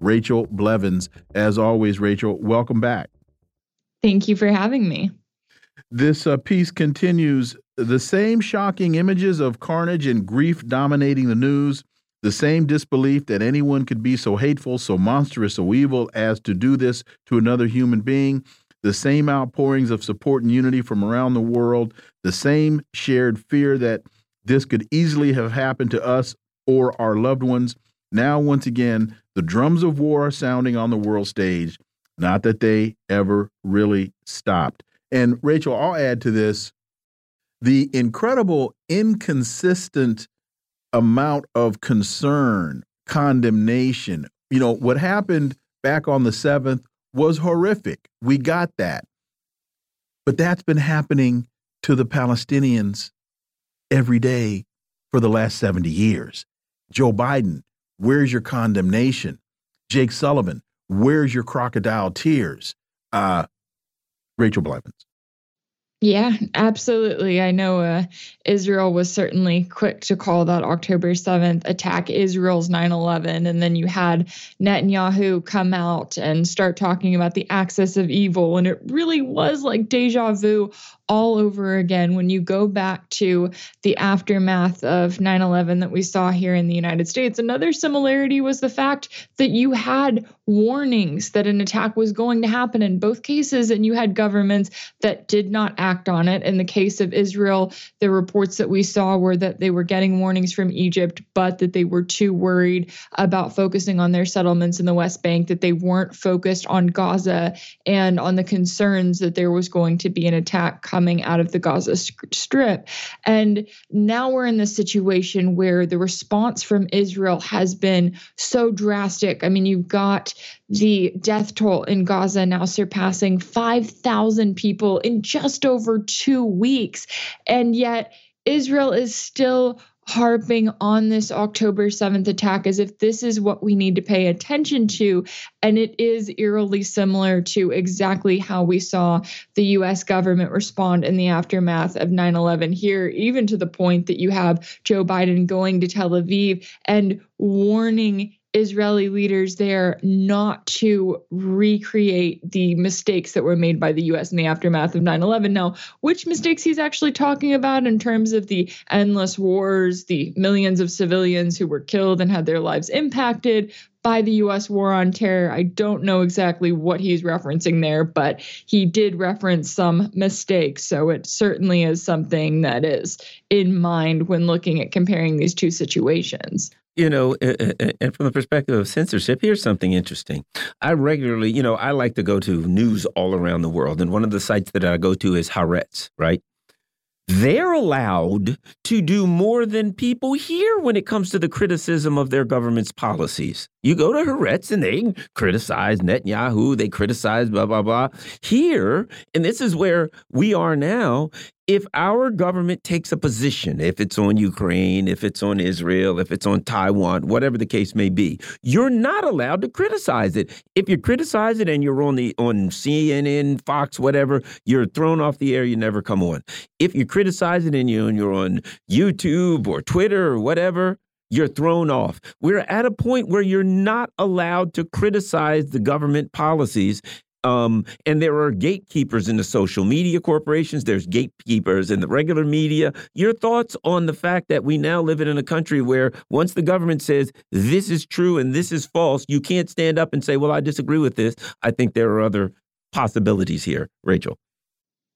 Rachel Blevins. As always, Rachel, welcome back. Thank you for having me. This uh, piece continues the same shocking images of carnage and grief dominating the news, the same disbelief that anyone could be so hateful, so monstrous, so evil as to do this to another human being the same outpourings of support and unity from around the world, the same shared fear that this could easily have happened to us or our loved ones. Now, once again, the drums of war are sounding on the world stage. Not that they ever really stopped. And Rachel, I'll add to this the incredible, inconsistent amount of concern, condemnation. You know, what happened back on the 7th was horrific. We got that. But that's been happening to the Palestinians every day for the last 70 years. Joe Biden, where's your condemnation? Jake Sullivan, where's your crocodile tears? Uh, Rachel Blevins. Yeah, absolutely. I know uh, Israel was certainly quick to call that October 7th attack Israel's 9 11. And then you had Netanyahu come out and start talking about the axis of evil. And it really was like deja vu all over again when you go back to the aftermath of 9 11 that we saw here in the United States. Another similarity was the fact that you had warnings that an attack was going to happen in both cases, and you had governments that did not act on it. In the case of Israel, the reports that we saw were that they were getting warnings from Egypt, but that they were too worried about focusing on their settlements in the West Bank, that they weren't focused on Gaza and on the concerns that there was going to be an attack coming out of the Gaza Strip. And now we're in this situation where the response from Israel has been so drastic. I mean, you've got the death toll in Gaza now surpassing 5,000 people in just over two weeks. And yet, Israel is still harping on this October 7th attack as if this is what we need to pay attention to. And it is eerily similar to exactly how we saw the US government respond in the aftermath of 9 11 here, even to the point that you have Joe Biden going to Tel Aviv and warning Israeli leaders there not to recreate the mistakes that were made by the US in the aftermath of 9 11. Now, which mistakes he's actually talking about in terms of the endless wars, the millions of civilians who were killed and had their lives impacted by the US war on terror, I don't know exactly what he's referencing there, but he did reference some mistakes. So it certainly is something that is in mind when looking at comparing these two situations you know, and from the perspective of censorship, here's something interesting. I regularly, you know, I like to go to news all around the world, and one of the sites that I go to is Haaretz, right? They're allowed to do more than people here when it comes to the criticism of their government's policies. You go to Haaretz and they criticize Netanyahu, they criticize blah, blah, blah. Here, and this is where we are now, if our government takes a position, if it's on Ukraine, if it's on Israel, if it's on Taiwan, whatever the case may be, you're not allowed to criticize it. If you criticize it and you're on the on CNN, Fox, whatever, you're thrown off the air. You never come on. If you criticize it and you and you're on YouTube or Twitter or whatever, you're thrown off. We're at a point where you're not allowed to criticize the government policies um, and there are gatekeepers in the social media corporations. There's gatekeepers in the regular media. Your thoughts on the fact that we now live in a country where once the government says this is true and this is false, you can't stand up and say, well, I disagree with this. I think there are other possibilities here, Rachel.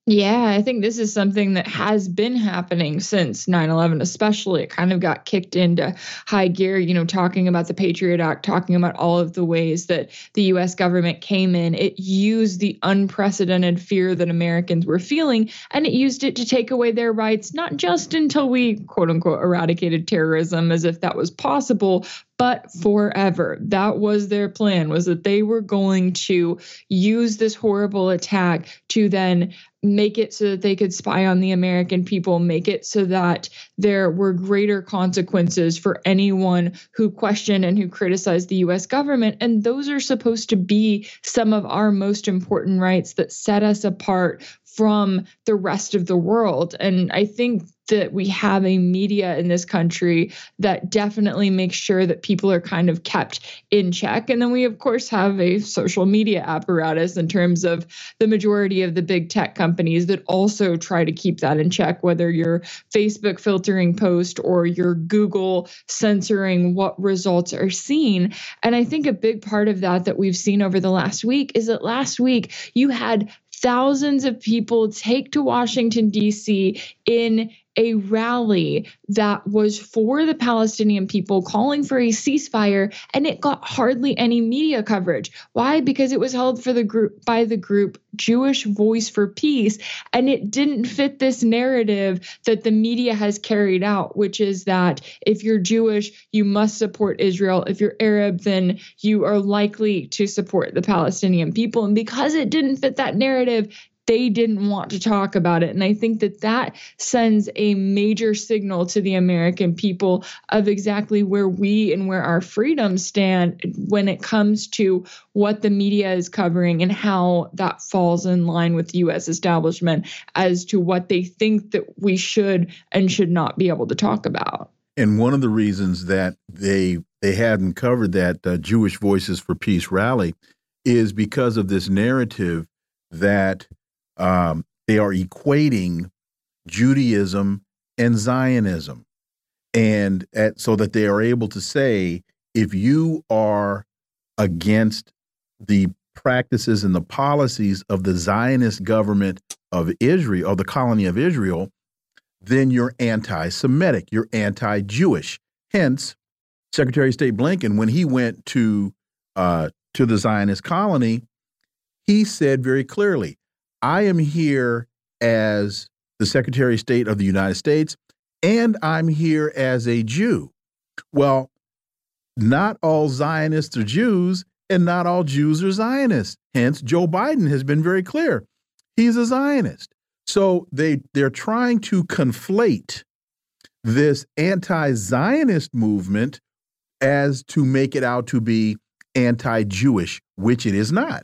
Yeah, I think this is something that has been happening since 9 11, especially. It kind of got kicked into high gear, you know, talking about the Patriot Act, talking about all of the ways that the US government came in. It used the unprecedented fear that Americans were feeling, and it used it to take away their rights, not just until we, quote unquote, eradicated terrorism as if that was possible, but forever. That was their plan was that they were going to use this horrible attack to then make it so that they could spy on the American people, make it so that there were greater consequences for anyone who questioned and who criticized the US government. And those are supposed to be some of our most important rights that set us apart from the rest of the world. And I think that we have a media in this country that definitely makes sure that people are kind of kept in check. And then we, of course, have a social media apparatus in terms of the majority of the big tech companies that also try to keep that in check, whether you're Facebook filtering post or you're Google censoring what results are seen. And I think a big part of that that we've seen over the last week is that last week you had thousands of people take to Washington, D.C. in a rally that was for the Palestinian people calling for a ceasefire and it got hardly any media coverage. Why? Because it was held for the group by the group Jewish Voice for Peace and it didn't fit this narrative that the media has carried out, which is that if you're Jewish, you must support Israel. If you're Arab, then you are likely to support the Palestinian people. And because it didn't fit that narrative, they didn't want to talk about it. And I think that that sends a major signal to the American people of exactly where we and where our freedoms stand when it comes to what the media is covering and how that falls in line with the US establishment as to what they think that we should and should not be able to talk about. And one of the reasons that they they hadn't covered that uh, Jewish Voices for Peace rally is because of this narrative that um, they are equating Judaism and Zionism. And at, so that they are able to say, if you are against the practices and the policies of the Zionist government of Israel, of the colony of Israel, then you're anti Semitic, you're anti Jewish. Hence, Secretary of State Blinken, when he went to uh, to the Zionist colony, he said very clearly, "I am here as the Secretary of State of the United States, and I'm here as a Jew." Well, not all Zionists are Jews, and not all Jews are Zionists. Hence, Joe Biden has been very clear; he's a Zionist. So they they're trying to conflate this anti-Zionist movement as to make it out to be anti-Jewish, which it is not.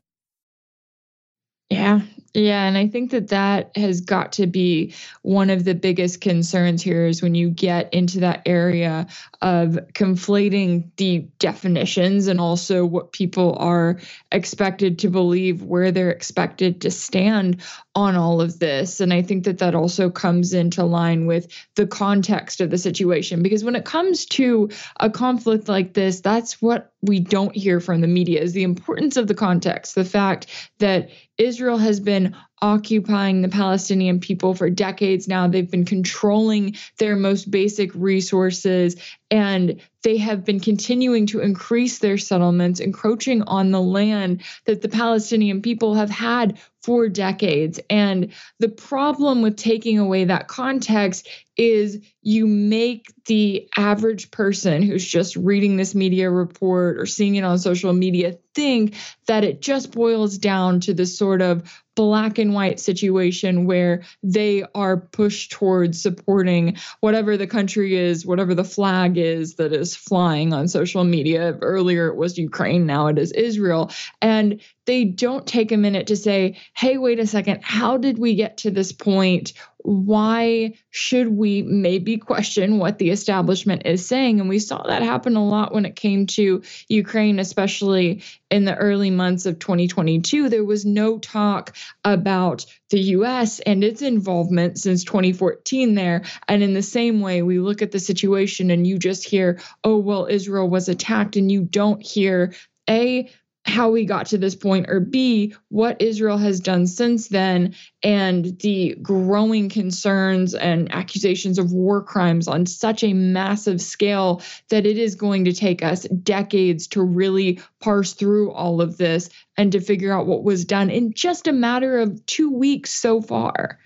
Yeah, yeah, and I think that that has got to be one of the biggest concerns here is when you get into that area of conflating the definitions and also what people are expected to believe, where they're expected to stand on all of this. And I think that that also comes into line with the context of the situation because when it comes to a conflict like this, that's what we don't hear from the media is the importance of the context, the fact that Israel has been occupying the Palestinian people for decades now. They've been controlling their most basic resources and they have been continuing to increase their settlements, encroaching on the land that the Palestinian people have had for decades. And the problem with taking away that context is you make the average person who's just reading this media report or seeing it on social media think that it just boils down to this sort of black and white situation where they are pushed towards supporting whatever the country is, whatever the flag is that is flying on social media. Earlier it was Ukraine, now it is Israel. And they don't take a minute to say, hey, wait a second, how did we get to this point? why should we maybe question what the establishment is saying? And we saw that happen a lot when it came to Ukraine, especially in the early months of 2022. There was no talk about the US and its involvement since 2014 there. And in the same way, we look at the situation and you just hear, oh, well, Israel was attacked, and you don't hear A, how we got to this point, or B, what Israel has done since then, and the growing concerns and accusations of war crimes on such a massive scale that it is going to take us decades to really parse through all of this and to figure out what was done in just a matter of two weeks so far.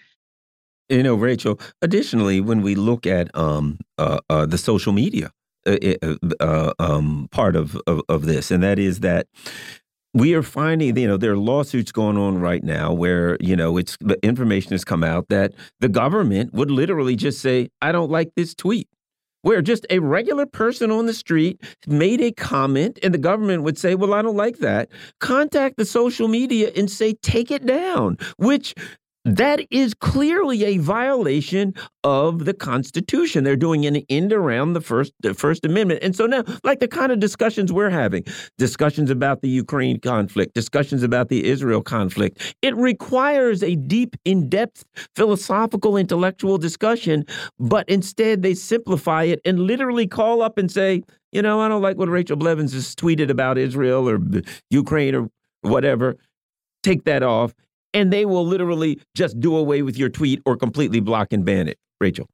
You know, Rachel, additionally, when we look at um, uh, uh, the social media, uh, uh, uh, um, part of, of, of this, and that is that we are finding, you know, there are lawsuits going on right now where, you know, it's the information has come out that the government would literally just say, I don't like this tweet. Where just a regular person on the street made a comment and the government would say, Well, I don't like that. Contact the social media and say, Take it down, which that is clearly a violation of the Constitution. They're doing an end around the first the First Amendment. And so now, like the kind of discussions we're having, discussions about the Ukraine conflict, discussions about the Israel conflict, it requires a deep, in-depth philosophical, intellectual discussion, but instead they simplify it and literally call up and say, you know, I don't like what Rachel Blevins has tweeted about Israel or Ukraine or whatever. Take that off and they will literally just do away with your tweet or completely block and ban it. Rachel.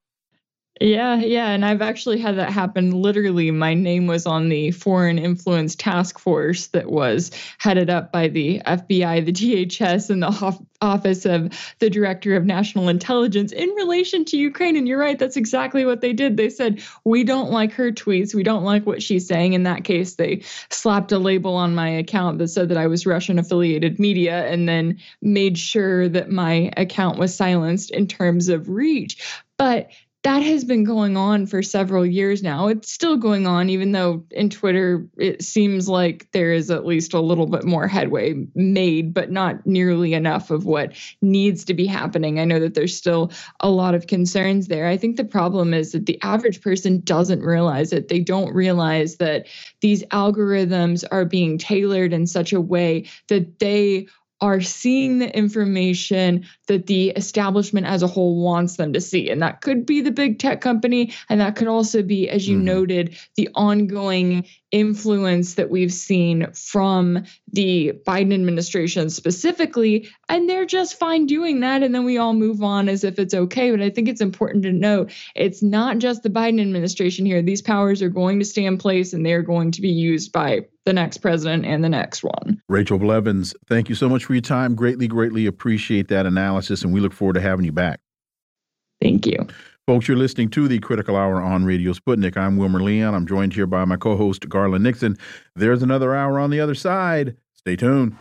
Yeah, yeah. And I've actually had that happen. Literally, my name was on the Foreign Influence Task Force that was headed up by the FBI, the DHS, and the Office of the Director of National Intelligence in relation to Ukraine. And you're right, that's exactly what they did. They said, We don't like her tweets. We don't like what she's saying. In that case, they slapped a label on my account that said that I was Russian affiliated media and then made sure that my account was silenced in terms of reach. But that has been going on for several years now. It's still going on, even though in Twitter it seems like there is at least a little bit more headway made, but not nearly enough of what needs to be happening. I know that there's still a lot of concerns there. I think the problem is that the average person doesn't realize it. They don't realize that these algorithms are being tailored in such a way that they are seeing the information that the establishment as a whole wants them to see. And that could be the big tech company. And that could also be, as you mm-hmm. noted, the ongoing influence that we've seen from the Biden administration specifically. And they're just fine doing that. And then we all move on as if it's okay. But I think it's important to note it's not just the Biden administration here. These powers are going to stay in place and they're going to be used by the next president and the next one. Rachel Blevins, thank you so much for your time. Greatly, greatly appreciate that analysis, and we look forward to having you back. Thank you. Folks, you're listening to the Critical Hour on Radio Sputnik. I'm Wilmer Leon. I'm joined here by my co host, Garland Nixon. There's another hour on the other side. Stay tuned.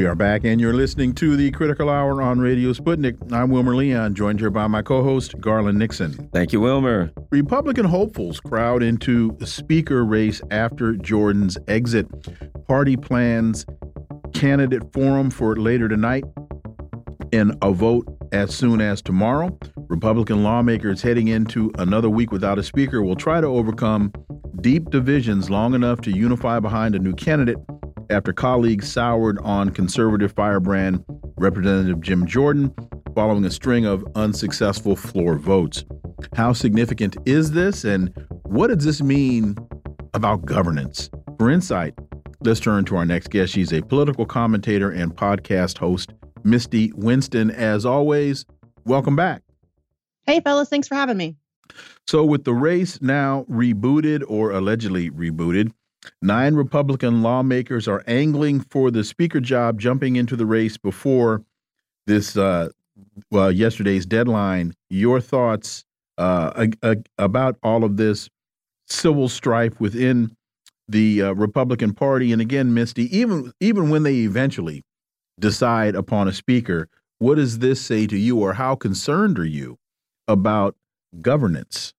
We are back, and you're listening to the Critical Hour on Radio Sputnik. I'm Wilmer Leon, joined here by my co host, Garland Nixon. Thank you, Wilmer. Republican hopefuls crowd into the speaker race after Jordan's exit. Party plans candidate forum for later tonight and a vote as soon as tomorrow. Republican lawmakers heading into another week without a speaker will try to overcome deep divisions long enough to unify behind a new candidate after colleagues soured on conservative firebrand Representative Jim Jordan following a string of unsuccessful floor votes. How significant is this, and what does this mean about governance? For insight, let's turn to our next guest. She's a political commentator and podcast host, Misty Winston. As always, welcome back. Hey, fellas, thanks for having me. So, with the race now rebooted or allegedly rebooted, Nine Republican lawmakers are angling for the speaker job, jumping into the race before this uh, well yesterday's deadline. Your thoughts uh, about all of this civil strife within the uh, Republican Party, and again, Misty, even even when they eventually decide upon a speaker, what does this say to you, or how concerned are you about governance?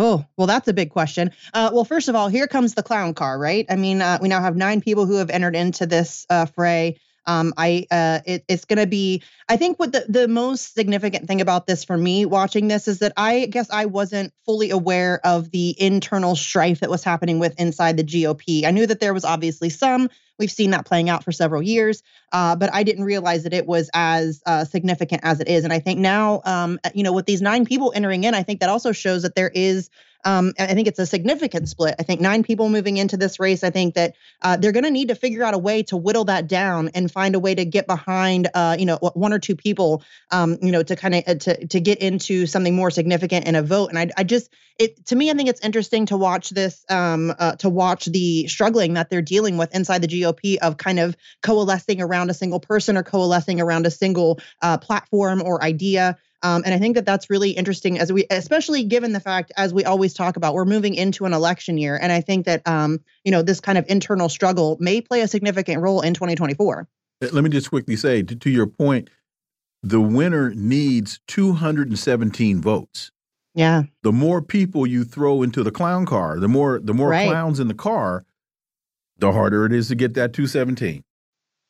Oh, well, that's a big question. Uh, well, first of all, here comes the clown car, right? I mean, uh, we now have nine people who have entered into this uh, fray. Um, I uh, it, it's going to be. I think what the the most significant thing about this for me watching this is that I guess I wasn't fully aware of the internal strife that was happening with inside the GOP. I knew that there was obviously some. We've seen that playing out for several years, uh, but I didn't realize that it was as uh, significant as it is. And I think now, um, you know, with these nine people entering in, I think that also shows that there is um, I think it's a significant split. I think nine people moving into this race. I think that uh, they're going to need to figure out a way to whittle that down and find a way to get behind, uh, you know, one or two people, um, you know, to kind of uh, to to get into something more significant in a vote. And I, I just, it to me, I think it's interesting to watch this, um, uh, to watch the struggling that they're dealing with inside the GOP of kind of coalescing around a single person or coalescing around a single uh, platform or idea. Um, and I think that that's really interesting as we, especially given the fact, as we always talk about, we're moving into an election year. And I think that, um, you know, this kind of internal struggle may play a significant role in 2024. Let me just quickly say to, to your point, the winner needs 217 votes. Yeah. The more people you throw into the clown car, the more the more right. clowns in the car, the harder it is to get that 217.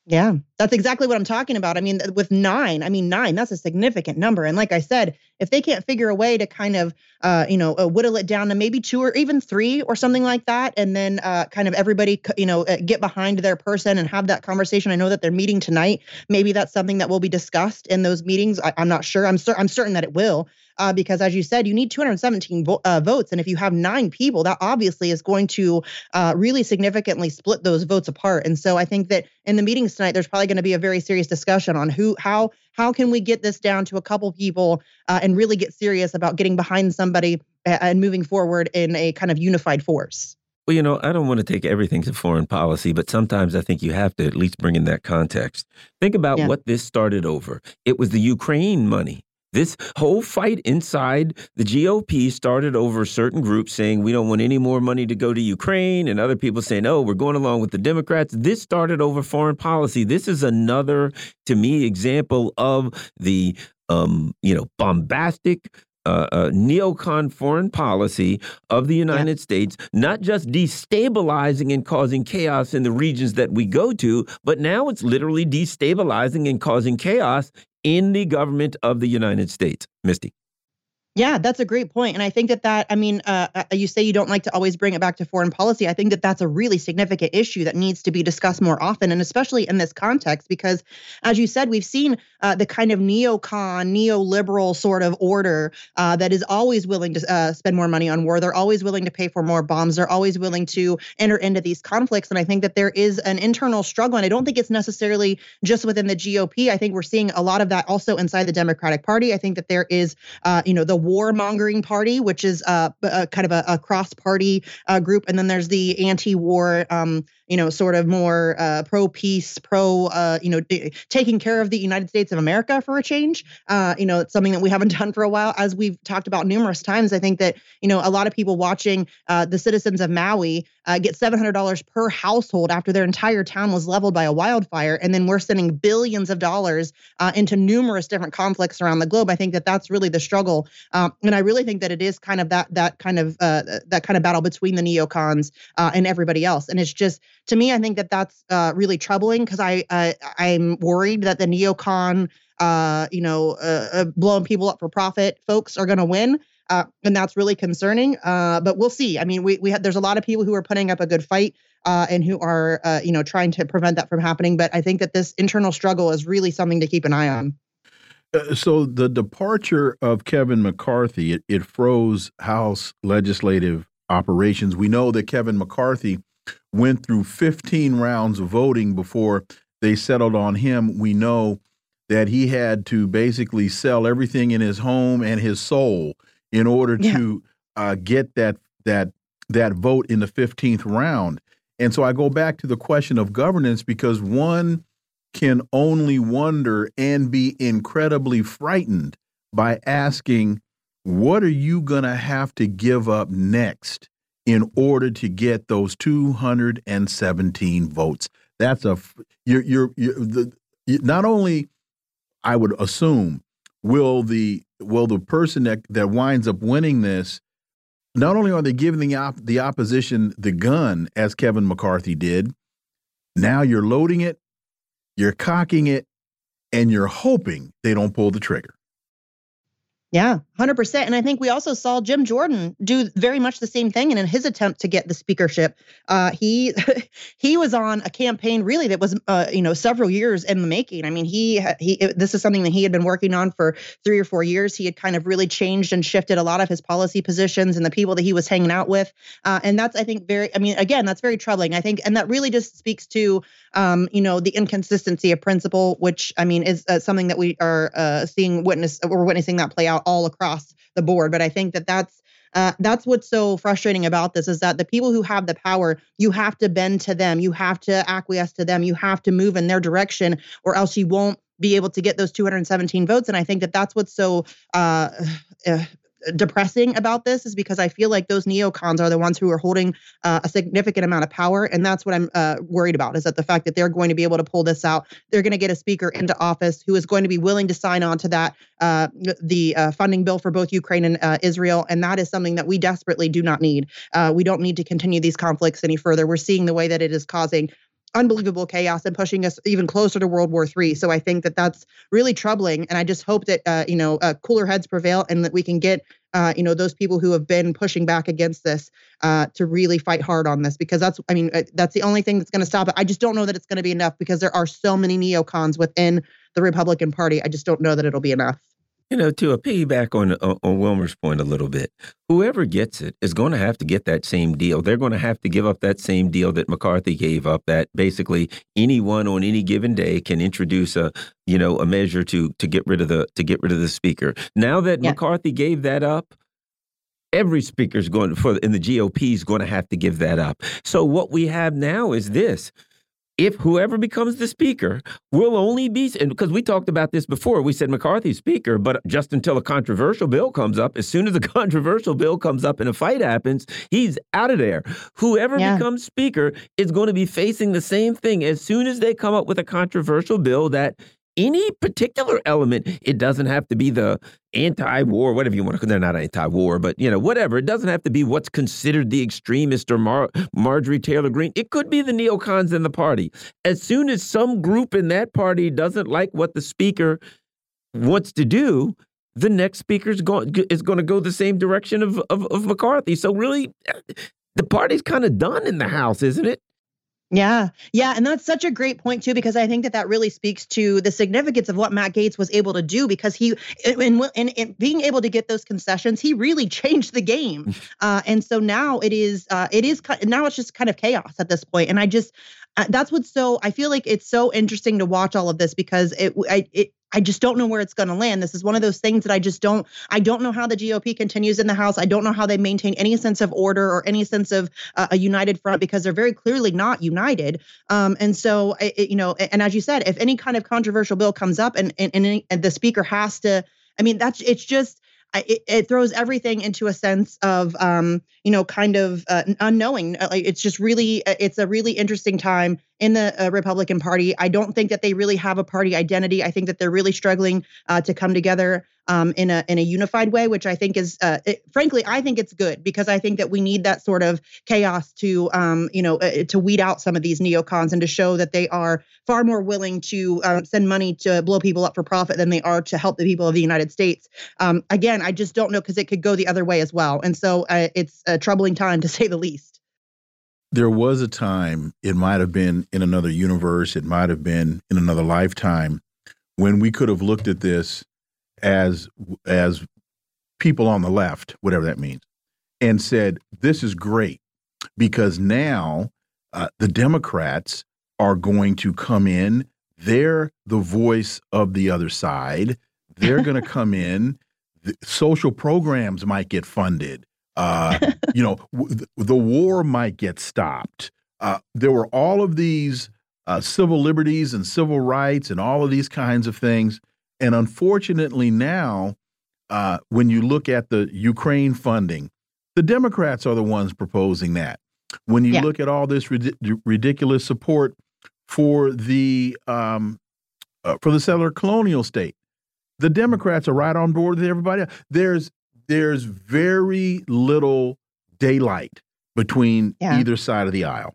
Yeah, that's exactly what I'm talking about. I mean, with nine, I mean, nine, that's a significant number. And like I said, if they can't figure a way to kind of, uh, you know, uh, whittle it down to maybe two or even three or something like that, and then uh, kind of everybody, you know, uh, get behind their person and have that conversation. I know that they're meeting tonight. Maybe that's something that will be discussed in those meetings. I, am not sure. I'm, cer- I'm certain that it will uh, because as you said, you need 217 vo- uh, votes, and if you have nine people, that obviously is going to uh, really significantly split those votes apart. And so I think that in the meetings tonight, there's probably going to be a very serious discussion on who, how, how can we get this down to a couple people uh, and really get serious about getting behind somebody and moving forward in a kind of unified force. Well, you know, I don't want to take everything to foreign policy, but sometimes I think you have to at least bring in that context. Think about yeah. what this started over. It was the Ukraine money. This whole fight inside the GOP started over certain groups saying we don't want any more money to go to Ukraine, and other people saying, oh, we're going along with the Democrats. This started over foreign policy. This is another, to me, example of the um, you know, bombastic uh, uh, neocon foreign policy of the United yeah. States, not just destabilizing and causing chaos in the regions that we go to, but now it's literally destabilizing and causing chaos in the government of the United States. Misty. Yeah, that's a great point. And I think that that, I mean, uh, uh, you say you don't like to always bring it back to foreign policy. I think that that's a really significant issue that needs to be discussed more often, and especially in this context, because as you said, we've seen uh, the kind of neocon, neoliberal sort of order uh, that is always willing to uh, spend more money on war. They're always willing to pay for more bombs. They're always willing to enter into these conflicts. And I think that there is an internal struggle. And I don't think it's necessarily just within the GOP. I think we're seeing a lot of that also inside the Democratic Party. I think that there is, uh, you know, the warmongering party, which is uh, a, kind of a, a cross-party uh, group, and then there's the anti-war, um, you know, sort of more uh, pro-peace, pro, uh, you know, d- taking care of the United States of America for a change. Uh, you know, it's something that we haven't *laughs* done for a while, as we've talked about numerous times. I think that you know a lot of people watching uh, the citizens of Maui uh, get $700 per household after their entire town was leveled by a wildfire, and then we're sending billions of dollars uh, into numerous different conflicts around the globe. I think that that's really the struggle, um, and I really think that it is kind of that that kind of that kind of battle between the neocons and everybody else. And it's just to me, I think that that's uh, really troubling because I I'm worried that the neocon uh, you know, uh, uh, blowing people up for profit folks are going to win. Uh, and that's really concerning. Uh, but we'll see. I mean, we we have, there's a lot of people who are putting up a good fight uh, and who are uh, you know trying to prevent that from happening. But I think that this internal struggle is really something to keep an eye on. Uh, so the departure of Kevin McCarthy it, it froze House legislative operations. We know that Kevin McCarthy went through 15 rounds of voting before they settled on him. We know that he had to basically sell everything in his home and his soul in order yeah. to uh, get that that that vote in the 15th round. And so I go back to the question of governance because one can only wonder and be incredibly frightened by asking, what are you going to have to give up next in order to get those 217 votes? That's a you're you're, you're the not only I would assume will the will the person that that winds up winning this not only are they giving the op the opposition the gun as Kevin McCarthy did, now you're loading it, you're cocking it, and you're hoping they don't pull the trigger. Yeah, 100%. And I think we also saw Jim Jordan do very much the same thing. And in his attempt to get the speakership, uh, he *laughs* he was on a campaign really that was, uh, you know, several years in the making. I mean, he he this is something that he had been working on for three or four years. He had kind of really changed and shifted a lot of his policy positions and the people that he was hanging out with. Uh, and that's, I think, very, I mean, again, that's very troubling. I think, and that really just speaks to, um, you know, the inconsistency of principle, which I mean is uh, something that we are uh, seeing witness, we're witnessing that play out all across the board. But I think that that's uh, that's what's so frustrating about this is that the people who have the power, you have to bend to them, you have to acquiesce to them, you have to move in their direction, or else you won't be able to get those 217 votes. And I think that that's what's so uh, uh, *sighs* depressing about this is because I feel like those neocons are the ones who are holding uh, a significant amount of power, and that's what I'm uh, worried about. Is that the fact that they're going to be able to pull this out? They're going to get a speaker into office who is going to be willing to sign on to that uh, the uh, funding bill for both Ukraine and uh, Israel, and that is something that we desperately do not need. Uh, we don't need to continue these conflicts any further. We're seeing the way that it is causing unbelievable chaos and pushing us even closer to World War III. So I think that that's really troubling, and I just hope that uh, you know uh, cooler heads prevail and that we can get uh, you know those people who have been pushing back against this uh, to really fight hard on this because that's I mean uh, that's the only thing that's going to stop it. I just don't know that it's going to be enough because there are so many neocons within the Republican Party. I just don't know that it'll be enough. You know, to a piggyback on, on on Wilmer's point a little bit, whoever gets it is going to have to get that same deal. They're going to have to give up that same deal that McCarthy gave up. That basically anyone on any given day can introduce a you know a measure to to get rid of the to get rid of the speaker. Now that yeah. McCarthy gave that up, every speaker is going for in the GOP is going to have to give that up. So what we have now is this if whoever becomes the speaker will only be and because we talked about this before we said McCarthy's speaker but just until a controversial bill comes up as soon as a *laughs* controversial bill comes up and a fight happens he's out of there whoever yeah. becomes speaker is going to be facing the same thing as soon as they come up with a controversial bill that any particular element. It doesn't have to be the anti-war, whatever you want to. They're not anti-war, but you know, whatever. It doesn't have to be what's considered the extremist or Mar Marjorie Taylor Greene. It could be the neocons in the party. As soon as some group in that party doesn't like what the speaker wants to do, the next speaker is going to go the same direction of, of, of McCarthy. So really, eh, the party's kind of done in the House, isn't it? Yeah. Yeah. And that's such a great point, too, because I think that that really speaks to the significance of what Matt Gaetz was able to do because he, in, in, in being able to get those concessions, he really *laughs* changed the game. *laughs* Uh, and so now it is, uh, it is, now it's just kind of chaos at this point. And I just, that's what's so, I feel like it's so interesting to watch all of this because it, I, it, I just don't know where it's going to land. This is one of those things that I just don't I don't know how the GOP continues in the House. I don't know how they maintain any sense of order or any sense of uh, a united front because they're very clearly not united. Um, and so it, you know, and as you said, if any kind of controversial bill comes up and and, and, and the speaker has to I mean, that's it's just it, it, throws everything into a sense of um, you know kind of uh, unknowing uh, like it's just really uh, it's a really interesting time in the uh, republican party. I don't think that they really have a party identity. I think that they're really struggling uh, to come together um, in a in a unified way, which I think is, uh, it, frankly, I think it's good because I think that we need that sort of chaos to, um, you know, uh, to weed out some of these neocons and to show that they are far more willing to uh, send money to blow people up for profit than they are to help the people of the United States. Um, again, I just don't know because it could go the other way as well, and so uh, it's a troubling time to *laughs* say the least. There was a time, it might have been in another universe, it might have been in another lifetime, when we could have looked at this as as people on the left, whatever that means, and said this is great because now uh, the Democrats are going to come in. They're the voice of the other side. They're going *laughs* to come in. The social programs might get funded. Uh, *laughs* you know, the war might get stopped. Uh, there were all of these uh, civil liberties and civil rights and all of these kinds of things and unfortunately, now, uh, when you look at the Ukraine funding, the Democrats are the ones proposing that. When you yeah. look at all this rid ridiculous support for the um, uh, for the settler colonial state, the Democrats are right on board with everybody. Else. There's there's very little daylight between yeah. either side of the aisle.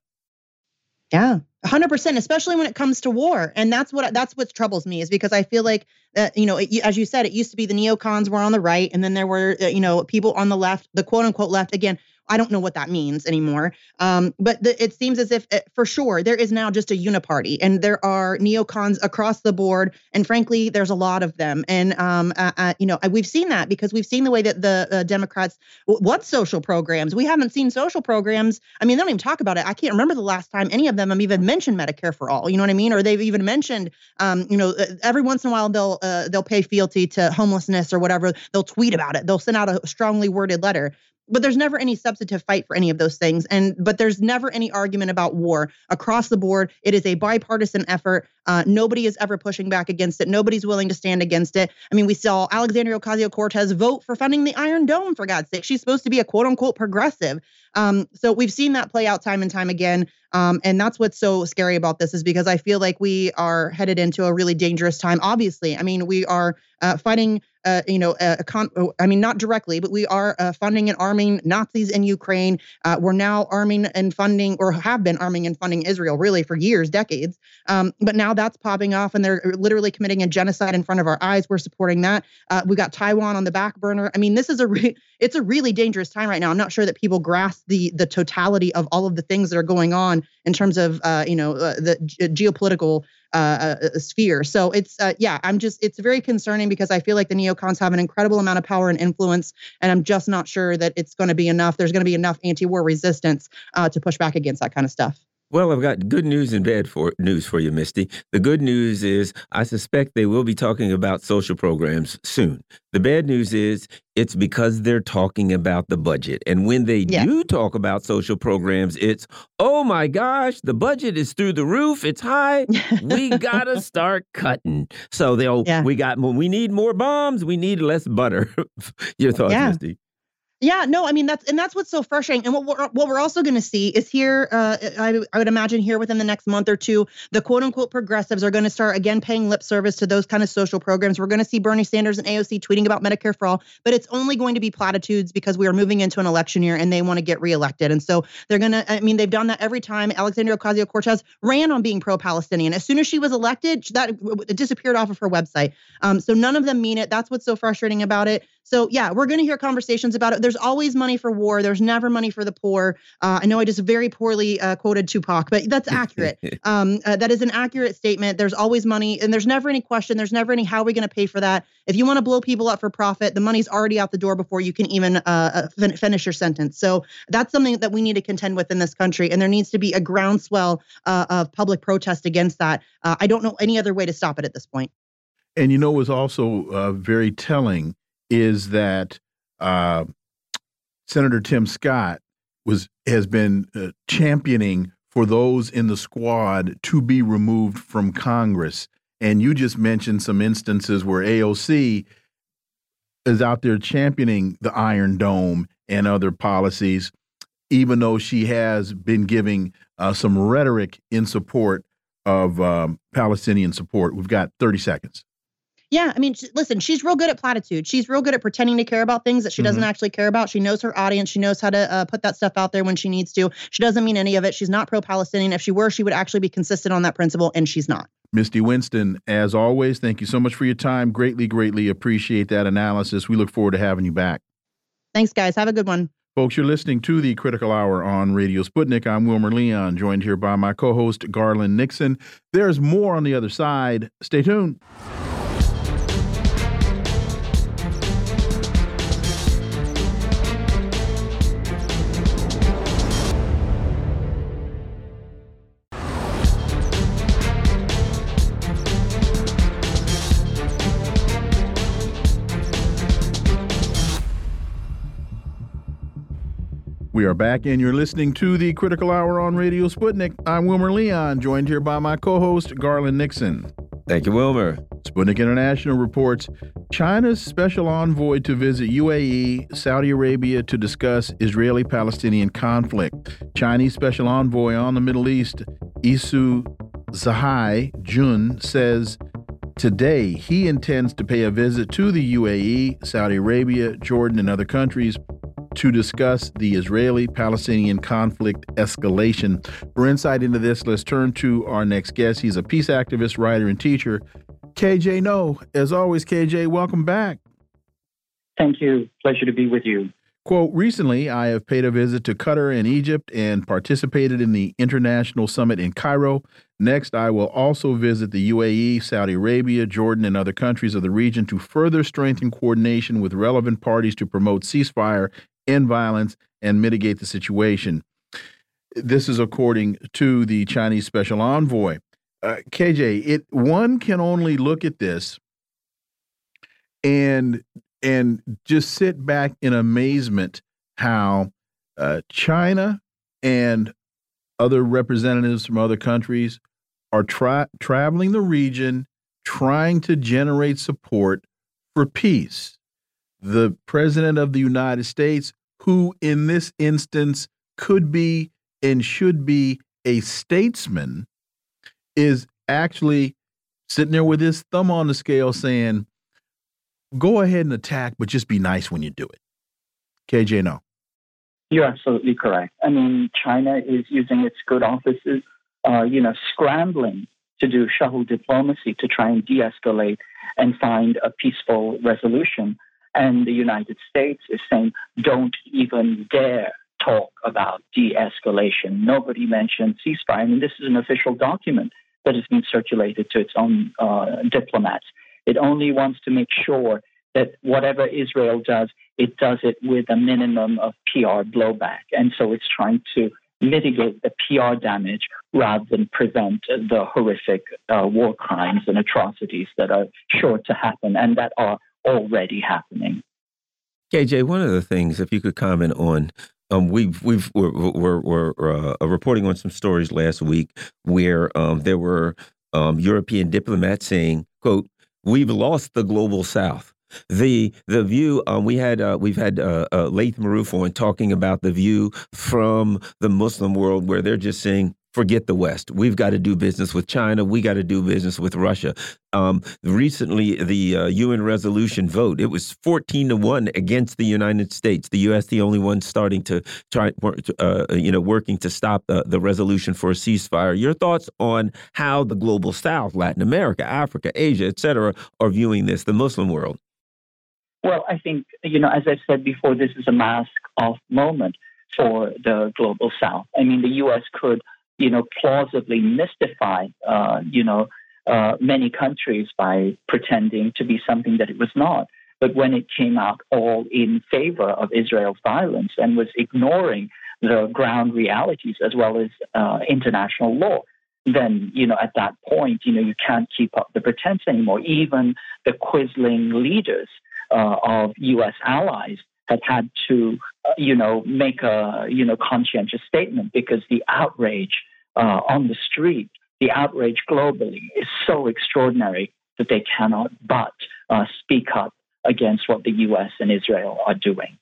Yeah. 100% especially when it comes to war and that's what that's what troubles me is because i feel like uh, you know it, as you said it used to be the neocons were on the right and then there were uh, you know people on the left the quote unquote left again I don't know what that means anymore. Um, but the, it seems as if, uh, for sure, there is now just a uniparty, and there are neocons across the board. And frankly, there's a lot of them. And um, uh, uh, you know, we've seen that because we've seen the way that the uh, Democrats what social programs. We haven't seen social programs. I mean, they don't even talk about it. I can't remember the last time any of them have even mentioned Medicare for all. You know what I mean? Or they've even mentioned, um, you know, uh, every once in a while they'll uh, they'll pay fealty to homelessness or whatever. They'll tweet about it. They'll send out a strongly worded letter but there's never any substantive fight for any of those things. And but there's never any argument about war. Across the board it is a bipartisan effort. Uh, nobody is ever pushing back against it. Nobody's willing to stand against it. I mean we saw alexandria ocasio-cortez vote for funding the iron dome for god's sake. She's supposed to be a quote unquote progressive. Um, so we've seen that play out time and time again. Um, and that's what's so scary about this is because i feel like we are headed into a really dangerous time. Obviously i mean we are uh, fighting uh, you know, a, a con- oh, I mean, not directly, but we are uh, funding and arming Nazis in Ukraine. Uh, we're now arming and funding, or have been arming and funding Israel really for years, decades. Um, but now that's popping off, and they're literally committing a genocide in front of our eyes. We're supporting that. Uh, we got Taiwan on the back burner. I mean, this is a re- it's a really dangerous time right now. I'm not sure that people grasp the the totality of all of the things that are going on in terms of uh, you know uh, the geopolitical uh, uh, sphere. So it's uh, yeah, I'm just it's very concerning because I feel like the neocons have an incredible amount of power and influence, and I'm just not sure that it's going to be enough. There's going to be enough anti-war resistance uh, to push back against that kind of stuff. Well, I've got good news and bad for news for you, Misty. The good news is I suspect they will be talking about social programs soon. The bad news is it's because they're talking about the budget. And when they yeah. do talk about social programs, it's, oh my gosh, the budget is through the roof. It's high. we got to *laughs* start cutting. So they'll, yeah. we got, we need more bombs. We need less butter. *laughs* Your thoughts, yeah. Misty? Yeah, no, I mean that's and that's what's so frustrating. And what we're what we're also going to see is here. Uh, I, I would imagine here within the next month or two, the quote unquote progressives are going to start again paying lip service to those kind of social programs. We're going to see Bernie Sanders and AOC tweeting about Medicare for all, but it's only going to be platitudes because we are moving into an election year and they want to get reelected. And so they're going to. I mean, they've done that every time. Alexandria Ocasio Cortez ran on being pro-Palestinian. As soon as she was elected, that disappeared off of her website. Um, so none of them mean it. That's what's so frustrating about it. So yeah, we're going to hear conversations about it. There's always money for war. There's never money for the poor. Uh, I know I just very poorly uh, quoted Tupac, but that's *laughs* accurate. um, uh, that is an accurate statement. There's always money, and there's never any question. There's never any how are we going to pay for that. If you want to blow people up for profit, the money's already out the door before you can even uh, uh, fin- finish your sentence. So that's something that we need to contend with in this country, and there needs to be a groundswell uh, of public protest against that. I don't know any other way to stop it at this point. And you know, it was also very telling is that uh, Senator Tim Scott was has been uh, championing for those in the squad to be removed from Congress. And you just mentioned some instances where AOC is out there championing the Iron Dome and other policies, even though she has been giving uh, some rhetoric in support of um, Palestinian support. We've got 30 seconds. Yeah, I mean, listen, she's real good at platitudes. She's real good at pretending to care about things that she mm-hmm. doesn't actually care about. She knows her audience. She knows how to uh, put that stuff out there when she needs to. She doesn't mean any of it. She's not pro-Palestinian. If she were, she would actually be consistent on that principle, and she's not. Misty Winston, as always, thank you so much for your time. Greatly, greatly appreciate that analysis. We look forward to having you back. Thanks, guys. Have a good one. Folks, you're listening to the Critical Hour on Radio Sputnik. I'm Wilmer Leon, joined here by my co host, Garland Nixon. There's more on the other side. Stay tuned. We are back, and you're listening to the Critical Hour on Radio Sputnik. I'm Wilmer Leon, joined here by my co host, Garland Nixon. Thank you, Wilmer. Sputnik International reports China's special envoy to visit UAE, Saudi Arabia to discuss Israeli Palestinian conflict. Chinese special envoy on the Middle East, Isu Zhai Jun, says today he intends to pay a visit to the UAE, Saudi Arabia, Jordan, and other countries to discuss the Israeli Palestinian conflict escalation. For insight into this, let's turn to our next guest. He's a peace activist, writer, and teacher. KJ Noh. As always, KJ, welcome back. Thank you. Pleasure to be with you. Quote, recently I have paid a visit to Qatar and Egypt and participated in the international summit in Cairo. Next, I will also visit the UAE, Saudi Arabia, Jordan, and other countries of the region to further strengthen coordination with relevant parties to promote ceasefire end violence and mitigate the situation. This is according to the Chinese special envoy. Uh, KJ, it one can only look at this and and just sit back in amazement how uh, China and other representatives from other countries are tra traveling the region trying to generate support for peace the president of the United States, who in this instance could be and should be a statesman, is actually sitting there with his thumb on the scale saying, go ahead and attack, but just be nice when you do it. KJ, no. You're absolutely correct. I mean, China is using its good offices, uh, you know, scrambling to do shuttle diplomacy to try and de escalate and find a peaceful resolution and the United States is saying, don't even dare talk about de escalation. Nobody mentioned ceasefire. I mean, this is an official document that has been circulated to its own uh, diplomats. It only wants to make sure that whatever Israel does, it does it with a minimum of PR blowback. And so it's trying to mitigate the PR damage rather than prevent the horrific uh, war crimes and atrocities that are sure to happen and that are already happening. KJ, one of the things, if you could comment on, um, we've we've we're, we're, we're uh, reporting on some stories last week where um, there were um, European diplomats saying, "quote We've lost the global South." the the view um, we had uh, we've had uh, uh, Laith Marouf on talking about the view from the Muslim world where they're just saying forget the West. We've got to do business with China. We got to do business with Russia. Um, recently, the uh, UN resolution vote it was fourteen to one against the United States. The U.S. the only one starting to try, uh, you know, working to stop the, the resolution for a ceasefire. Your thoughts on how the global South, Latin America, Africa, Asia, etc., are viewing this, the Muslim world? Well, I think you know, as I said before, this is a mask-off moment for the global South. I mean, the U.S. could you know, plausibly mystify, uh, you know, uh, many countries by pretending to be something that it was not. But when it came out all in favor of Israel's violence and was ignoring the ground realities as well as uh, international law, then you know at that point you know you can't keep up the pretense anymore. Even the quisling leaders uh, of U.S. allies had had to, uh, you know, make a, you know, conscientious statement because the outrage uh, on the street, the outrage globally is so extraordinary that they cannot but uh, speak up against what the U.S. and Israel are doing.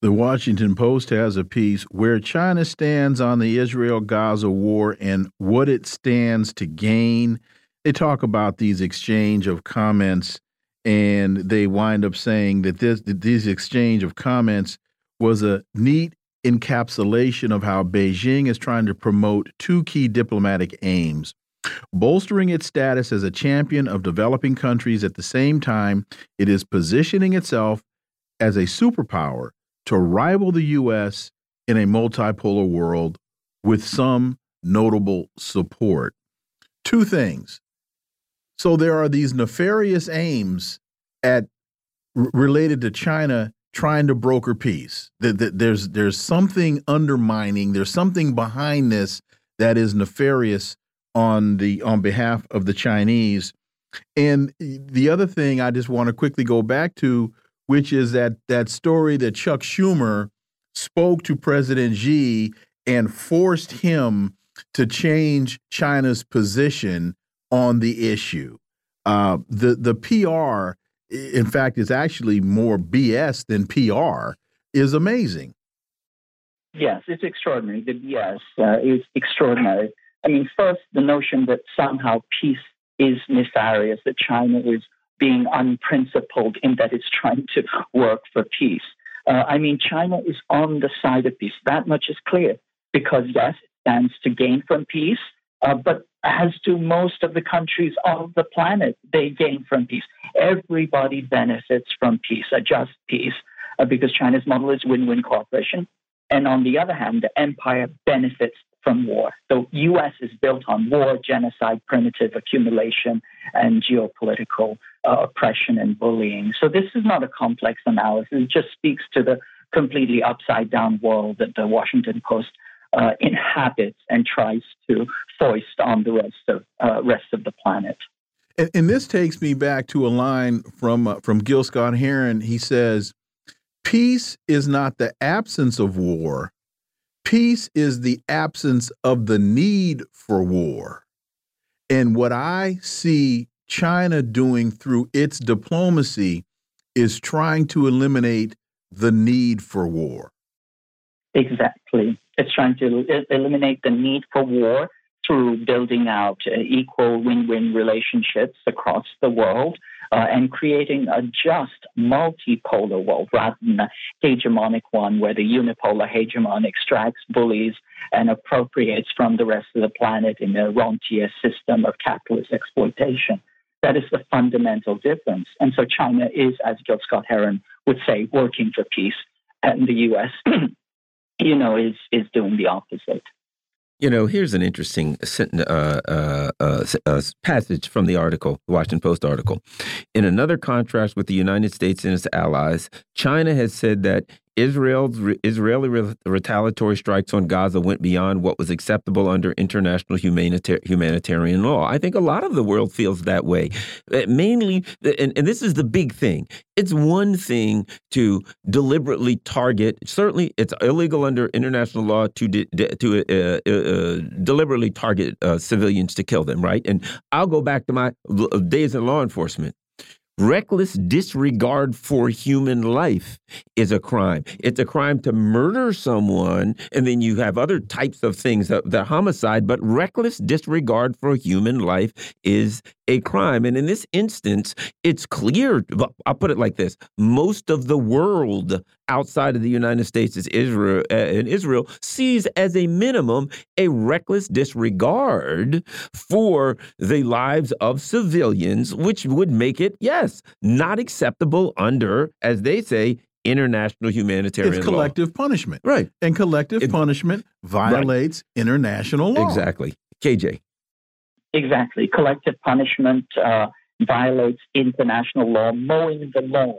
The Washington Post has a piece where China stands on the Israel Gaza war and what it stands to gain. They talk about these exchange of comments and they wind up saying that this this exchange of comments was a neat encapsulation of how Beijing is trying to promote two key diplomatic aims bolstering its status as a champion of developing countries at the same time it is positioning itself as a superpower to rival the US in a multipolar world with some notable support. Two things so there are these nefarious aims at related to China trying to broker peace. There's there's something undermining. There's something behind this that is nefarious on the on behalf of the Chinese. And the other thing I just want to quickly go back to, which is that that story that Chuck Schumer spoke to President Xi and forced him to change China's position on the issue. Uh, the the PR, in fact, is actually more BS than PR. Is amazing. Yes, it's extraordinary. The BS uh, is extraordinary. I mean, first, the notion that somehow peace is nefarious, that China is being unprincipled in that it's trying to work for peace. Uh, I mean, China is on the side of peace. That much is clear because, yes, it stands to gain from peace, uh, but as do most of the countries of the planet, they gain from peace. Everybody benefits from peace, a just peace, uh, because China's model is win win cooperation. And on the other hand, the empire benefits from war. The U.S. is built on war, genocide, primitive accumulation, and geopolitical uh, oppression and bullying. So this is not a complex analysis. It just speaks to the completely upside down world that the Washington Post uh, inhabits and tries to foist on the rest of uh, rest of the planet. And, and, this takes me back to a line from uh, from Gil Scott Heron. He says, "Peace is not the absence of war. Peace is the absence of the need for war." And what I see China doing through its diplomacy is trying to eliminate the need for war. Exactly. It's trying to eliminate the need for war through building out uh, equal win win relationships across the world uh, and creating a just multipolar world rather than a hegemonic one where the unipolar hegemon extracts, bullies, and appropriates from the rest of the planet in a rentier system of capitalist exploitation. That is the fundamental difference. And so China is, as Gil Scott Heron would say, working for peace, and the US *clears throat* you know, is is doing the opposite. You know, here's an interesting uh, uh, uh, uh, passage from the article, the Washington Post article. In another contrast with the United States and its allies, China has said that Israel's Israeli re retaliatory strikes on Gaza went beyond what was acceptable under international humanita humanitarian law. I think a lot of the world feels that way. Uh, mainly, and, and this is the big thing. It's one thing to deliberately target. Certainly, it's illegal under international law to to uh, uh, uh, deliberately target uh, civilians to kill them. Right? And I'll go back to my days in law enforcement reckless disregard for human life is a crime. It's a crime to murder someone, and then you have other types of things that, that homicide, but reckless disregard for human life is a crime. And in this instance, it's clear. I'll put it like this: most of the world outside of the United States is Israel, uh, and Israel sees as a minimum a reckless disregard for the lives of civilians, which would make it, yes, not acceptable under, as they say, international humanitarian it's collective law. punishment. Right. And collective it, punishment violates right. international law. Exactly. Kj exactly. Collective punishment uh, violates international law mowing the lawn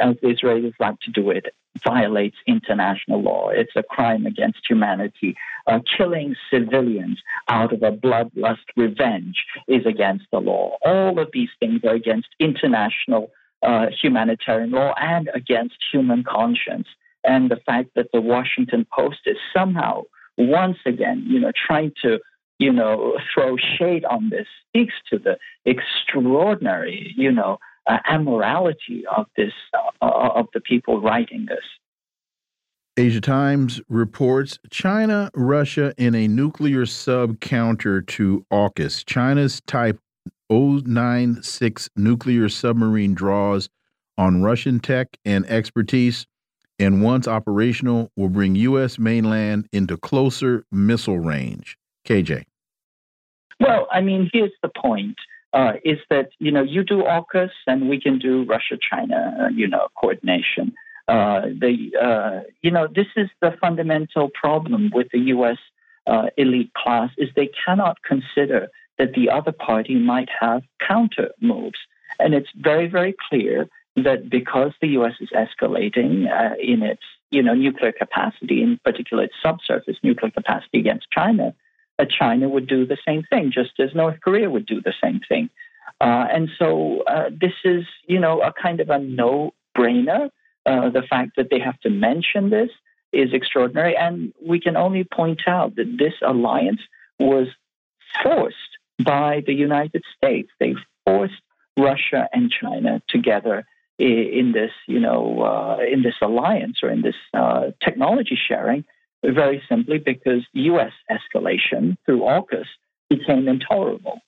as the Israelis like to do it, violates international law. It's a crime against humanity. Uh, killing civilians out of a bloodlust revenge is against the law. All of these things are against international uh, humanitarian law and against human conscience. And the fact that the Washington Post is somehow once again, you know, trying to you know, throw shade on this speaks to the extraordinary, you know, uh, amorality of this uh, of the people writing this. Asia Times reports China, Russia in a nuclear sub counter to AUKUS. China's Type 096 nuclear submarine draws on Russian tech and expertise, and once operational, will bring U.S. mainland into closer missile range. KJ. Well, I mean, here's the point uh, is that you know you do AUKUS and we can do Russia-China, uh, you know, coordination. Uh, the uh, you know this is the fundamental problem with the U.S. Uh, elite class is they cannot consider that the other party might have counter moves, and it's very very clear that because the U.S. is escalating in its you know nuclear capacity, in particular its subsurface nuclear capacity against China, uh, China would do the same thing, just as North Korea would do the same thing. Uh, and so uh, this is, you know, a kind of a no-brainer. Uh, the fact that they have to mention this is extraordinary, and we can only point out that this alliance was forced by the United States. They forced Russia and China together in this, you know, uh, in this alliance or in this uh, technology sharing very simply because U.S. escalation through AUKUS became intolerable.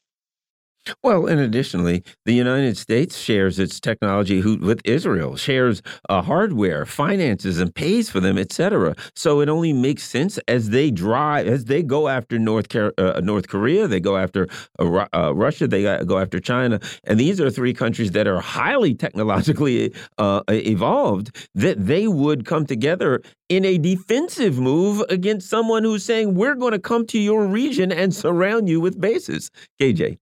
Well, and additionally, the United States shares its technology with Israel, shares uh, hardware, finances, and pays for them, etc. So it only makes sense as they drive, as they go after North uh, North Korea, they go after uh, uh Russia, they go after China, and these are three countries that are highly technologically uh, evolved. That they would come together in a defensive move against someone who's saying we're going to come to your region and surround you with bases. KJ.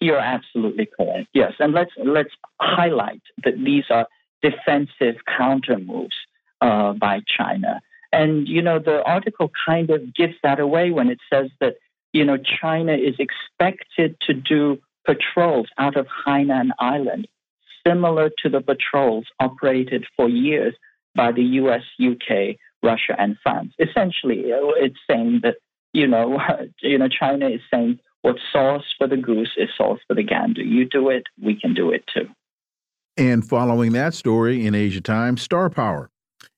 You're absolutely correct. Yes, and let's let's highlight that these are defensive counter moves uh, by China. And you know, the article kind of gives that away when it says that you know China is expected to do patrols out of Hainan Island, similar to the patrols operated for years by the U.S., UK, Russia, and France. Essentially, it's saying that you know, *laughs* you know, China is saying What's sauce for the goose is sauce for the gander. You do it, we can do it too. And following that story in Asia Times, Star Power.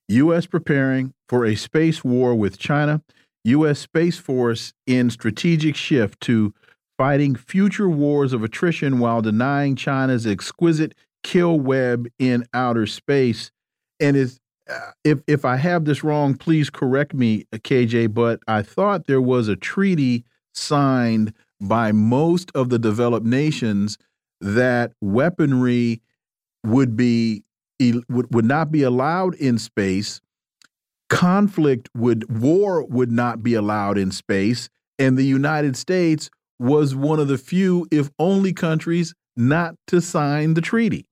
U.S. preparing for a space war with China. U.S. Space Force in strategic shift to fighting future wars of attrition while denying China's exquisite kill web in outer space. And is uh, if if I have this wrong, please correct me, KJ. But I thought there was a treaty signed by most of the developed nations that weaponry would be would, would not be allowed in space conflict would war would not be allowed in space and the United States was one of the few if only countries not to sign the treaty.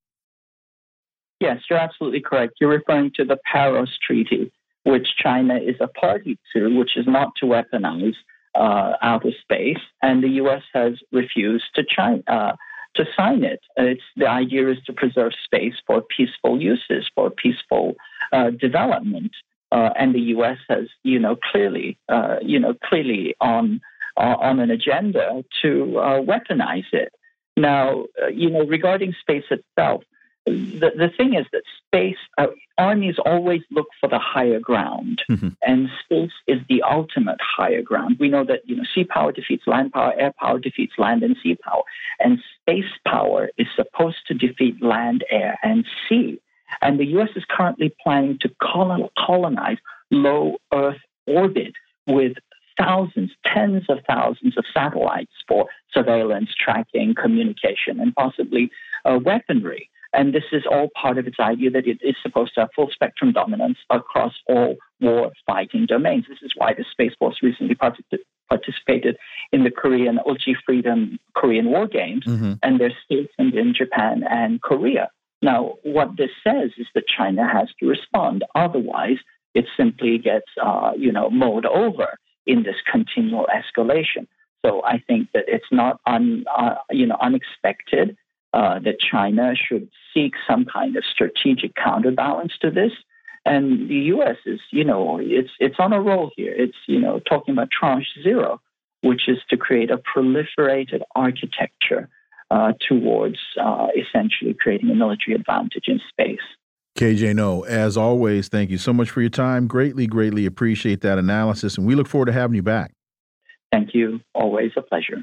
Yes you're absolutely correct. You're referring to the PAROS treaty which China is a party to which is not to weaponize uh, outer space, and the U.S. has refused to China. Uh, to sign it, it's the idea is to preserve space for peaceful uses, for peaceful uh, development, uh, and the U.S. has, you know, clearly, uh, you know, clearly on on an agenda to weaponize it. Now, uh, you know, regarding space itself, the, the thing is that space uh, armies always look for the higher ground, mm-hmm. and space is the ultimate higher ground. We know that you know sea power defeats land power, air power defeats land and sea power, and space power is supposed to defeat land, air, and sea. And the U.S. is currently planning to colonize low Earth orbit with thousands, tens of thousands of satellites for surveillance, tracking, communication, and possibly uh, weaponry. And this is all part of its idea that it is supposed to have full spectrum dominance across all war fighting domains. This is why the Space Force recently participated in the Korean Ulchi Freedom Korean War Games, mm-hmm. and they're stationed in Japan and Korea. Now, what this says is that China has to respond. Otherwise, it simply gets, uh, you know, mowed over in this continual escalation. So I think that it's not un, uh, you know unexpected uh, that China should seek some kind of strategic counterbalance to this. And the U.S. is, you know, it's it's on a roll here. It's you know talking about tranche zero, which is to create a proliferated architecture uh, towards uh, essentially creating a military advantage in space. KJ Noh, as always, thank you so much for your time. Greatly, greatly appreciate that analysis, and we look forward to having you back. Thank you. Always a pleasure.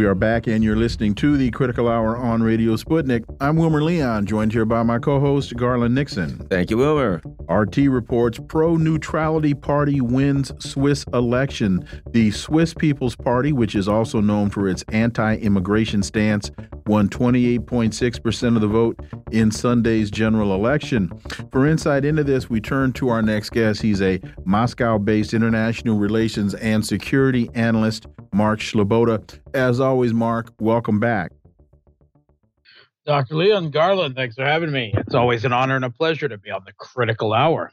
We are back, and you're listening to the Critical Hour on Radio Sputnik. I'm Wilmer Leon, joined here by my co host, Garland Nixon. Thank you, Wilmer. RT reports pro neutrality party wins Swiss election. The Swiss People's Party, which is also known for its anti immigration stance, won 28.6% of the vote in Sunday's general election. For insight into this, we turn to our next guest. He's a Moscow based international relations and security analyst, Mark Sleboda. As always, Mark, welcome back. Dr. Leon Garland, thanks for having me. It's always an honor and a pleasure to be on the critical hour.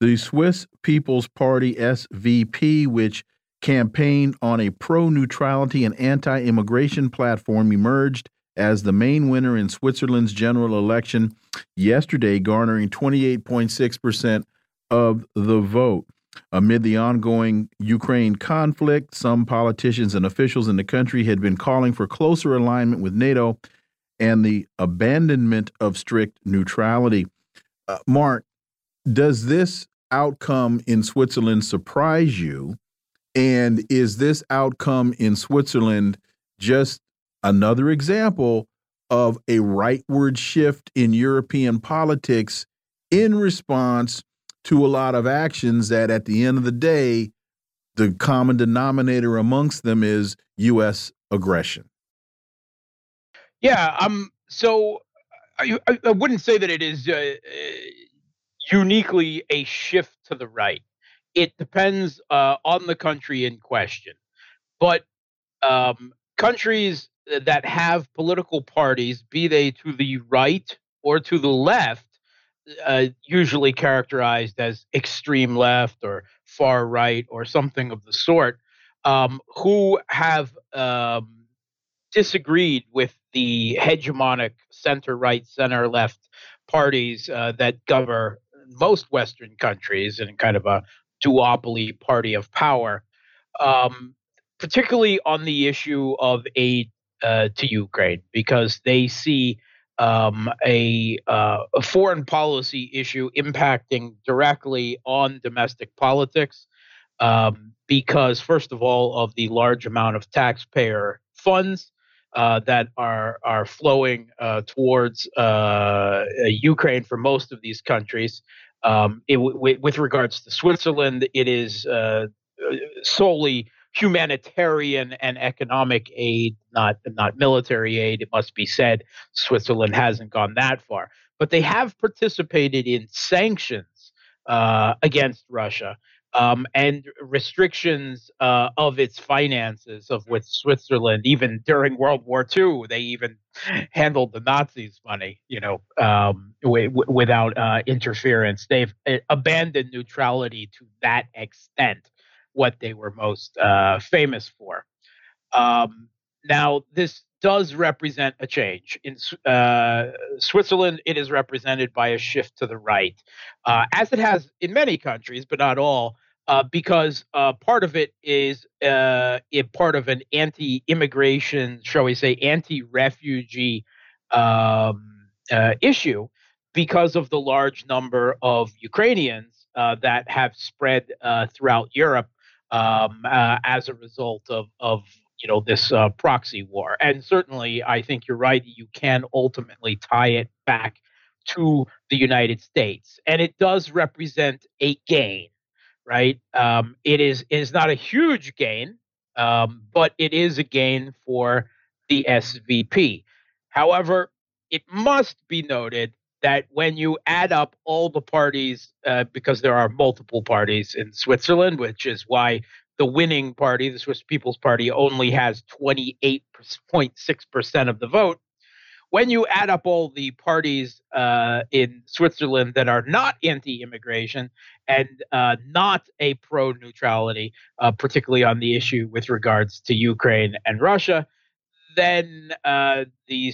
The Swiss People's Party SVP, which campaigned on a pro neutrality and anti immigration platform, emerged as the main winner in Switzerland's general election yesterday, garnering 28.6% of the vote. Amid the ongoing Ukraine conflict, some politicians and officials in the country had been calling for closer alignment with NATO and the abandonment of strict neutrality. Uh, Mark, does this outcome in Switzerland surprise you? And is this outcome in Switzerland just another example of a rightward shift in European politics in response to a lot of actions that at the end of the day, the common denominator amongst them is U.S. aggression. Yeah. Um. So I, I wouldn't say that it is uh, uniquely a shift to the right. It depends uh, on the country in question, but um, countries that have political parties, be they to the right or to the left, uh, usually characterized as extreme left or far right or something of the sort, um, who have um, disagreed with the hegemonic center right, center left parties uh, that govern most Western countries in kind of a duopoly party of power, um, particularly on the issue of aid uh, to Ukraine, because they see um, a, uh, a foreign policy issue impacting directly on domestic politics. Um, because, first of all, of the large amount of taxpayer funds uh, that are are flowing uh, towards uh, Ukraine for most of these countries. Um, it, with regards to Switzerland, it is uh, solely humanitarian and economic aid, not not military aid. It must be said, Switzerland hasn't gone that far, but they have participated in sanctions uh, against Russia, um, and restrictions uh, of its finances, of which Switzerland, even during World War II, they even handled the Nazis' money, you know, um, w- w- without uh, interference. They've uh, abandoned neutrality to that extent, what they were most uh, famous for. Um, now, this does represent a change. In uh, Switzerland, it is represented by a shift to the right, uh, as it has in many countries, but not all, uh, because uh, part of it is uh, part of an anti-immigration, shall we say, anti-refugee um, uh, issue, because of the large number of Ukrainians that have spread throughout Europe um, as a result of of you know this uh, proxy war. And certainly, I think you're right. You can ultimately tie it back to the United States, and it does represent a gain, right? Um, it is it is not a huge gain, um, but it is a gain for the SVP. However, it must be noted that when you add up all the parties, uh, because there are multiple parties in Switzerland, which is why the winning party, the Swiss People's Party, only has 28.6% of the vote. When you add up all the parties uh, in Switzerland that are not anti immigration and uh, not a pro neutrality, uh, particularly on the issue with regards to Ukraine and Russia, then uh, the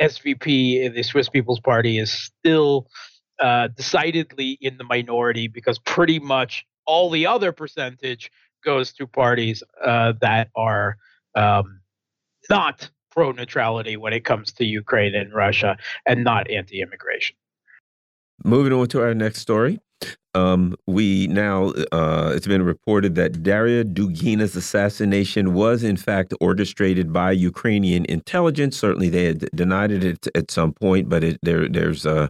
SVP, the Swiss People's Party, is still uh, decidedly in the minority because pretty much all the other percentage goes to parties uh, that are um, not pro neutrality when it comes to Ukraine and Russia and not anti immigration. Moving on to our next story. Um, we now, uh, it's been reported that Daria Dugina's assassination was in fact orchestrated by Ukrainian intelligence. Certainly, they had denied it at, at some point, but it, there, there's uh,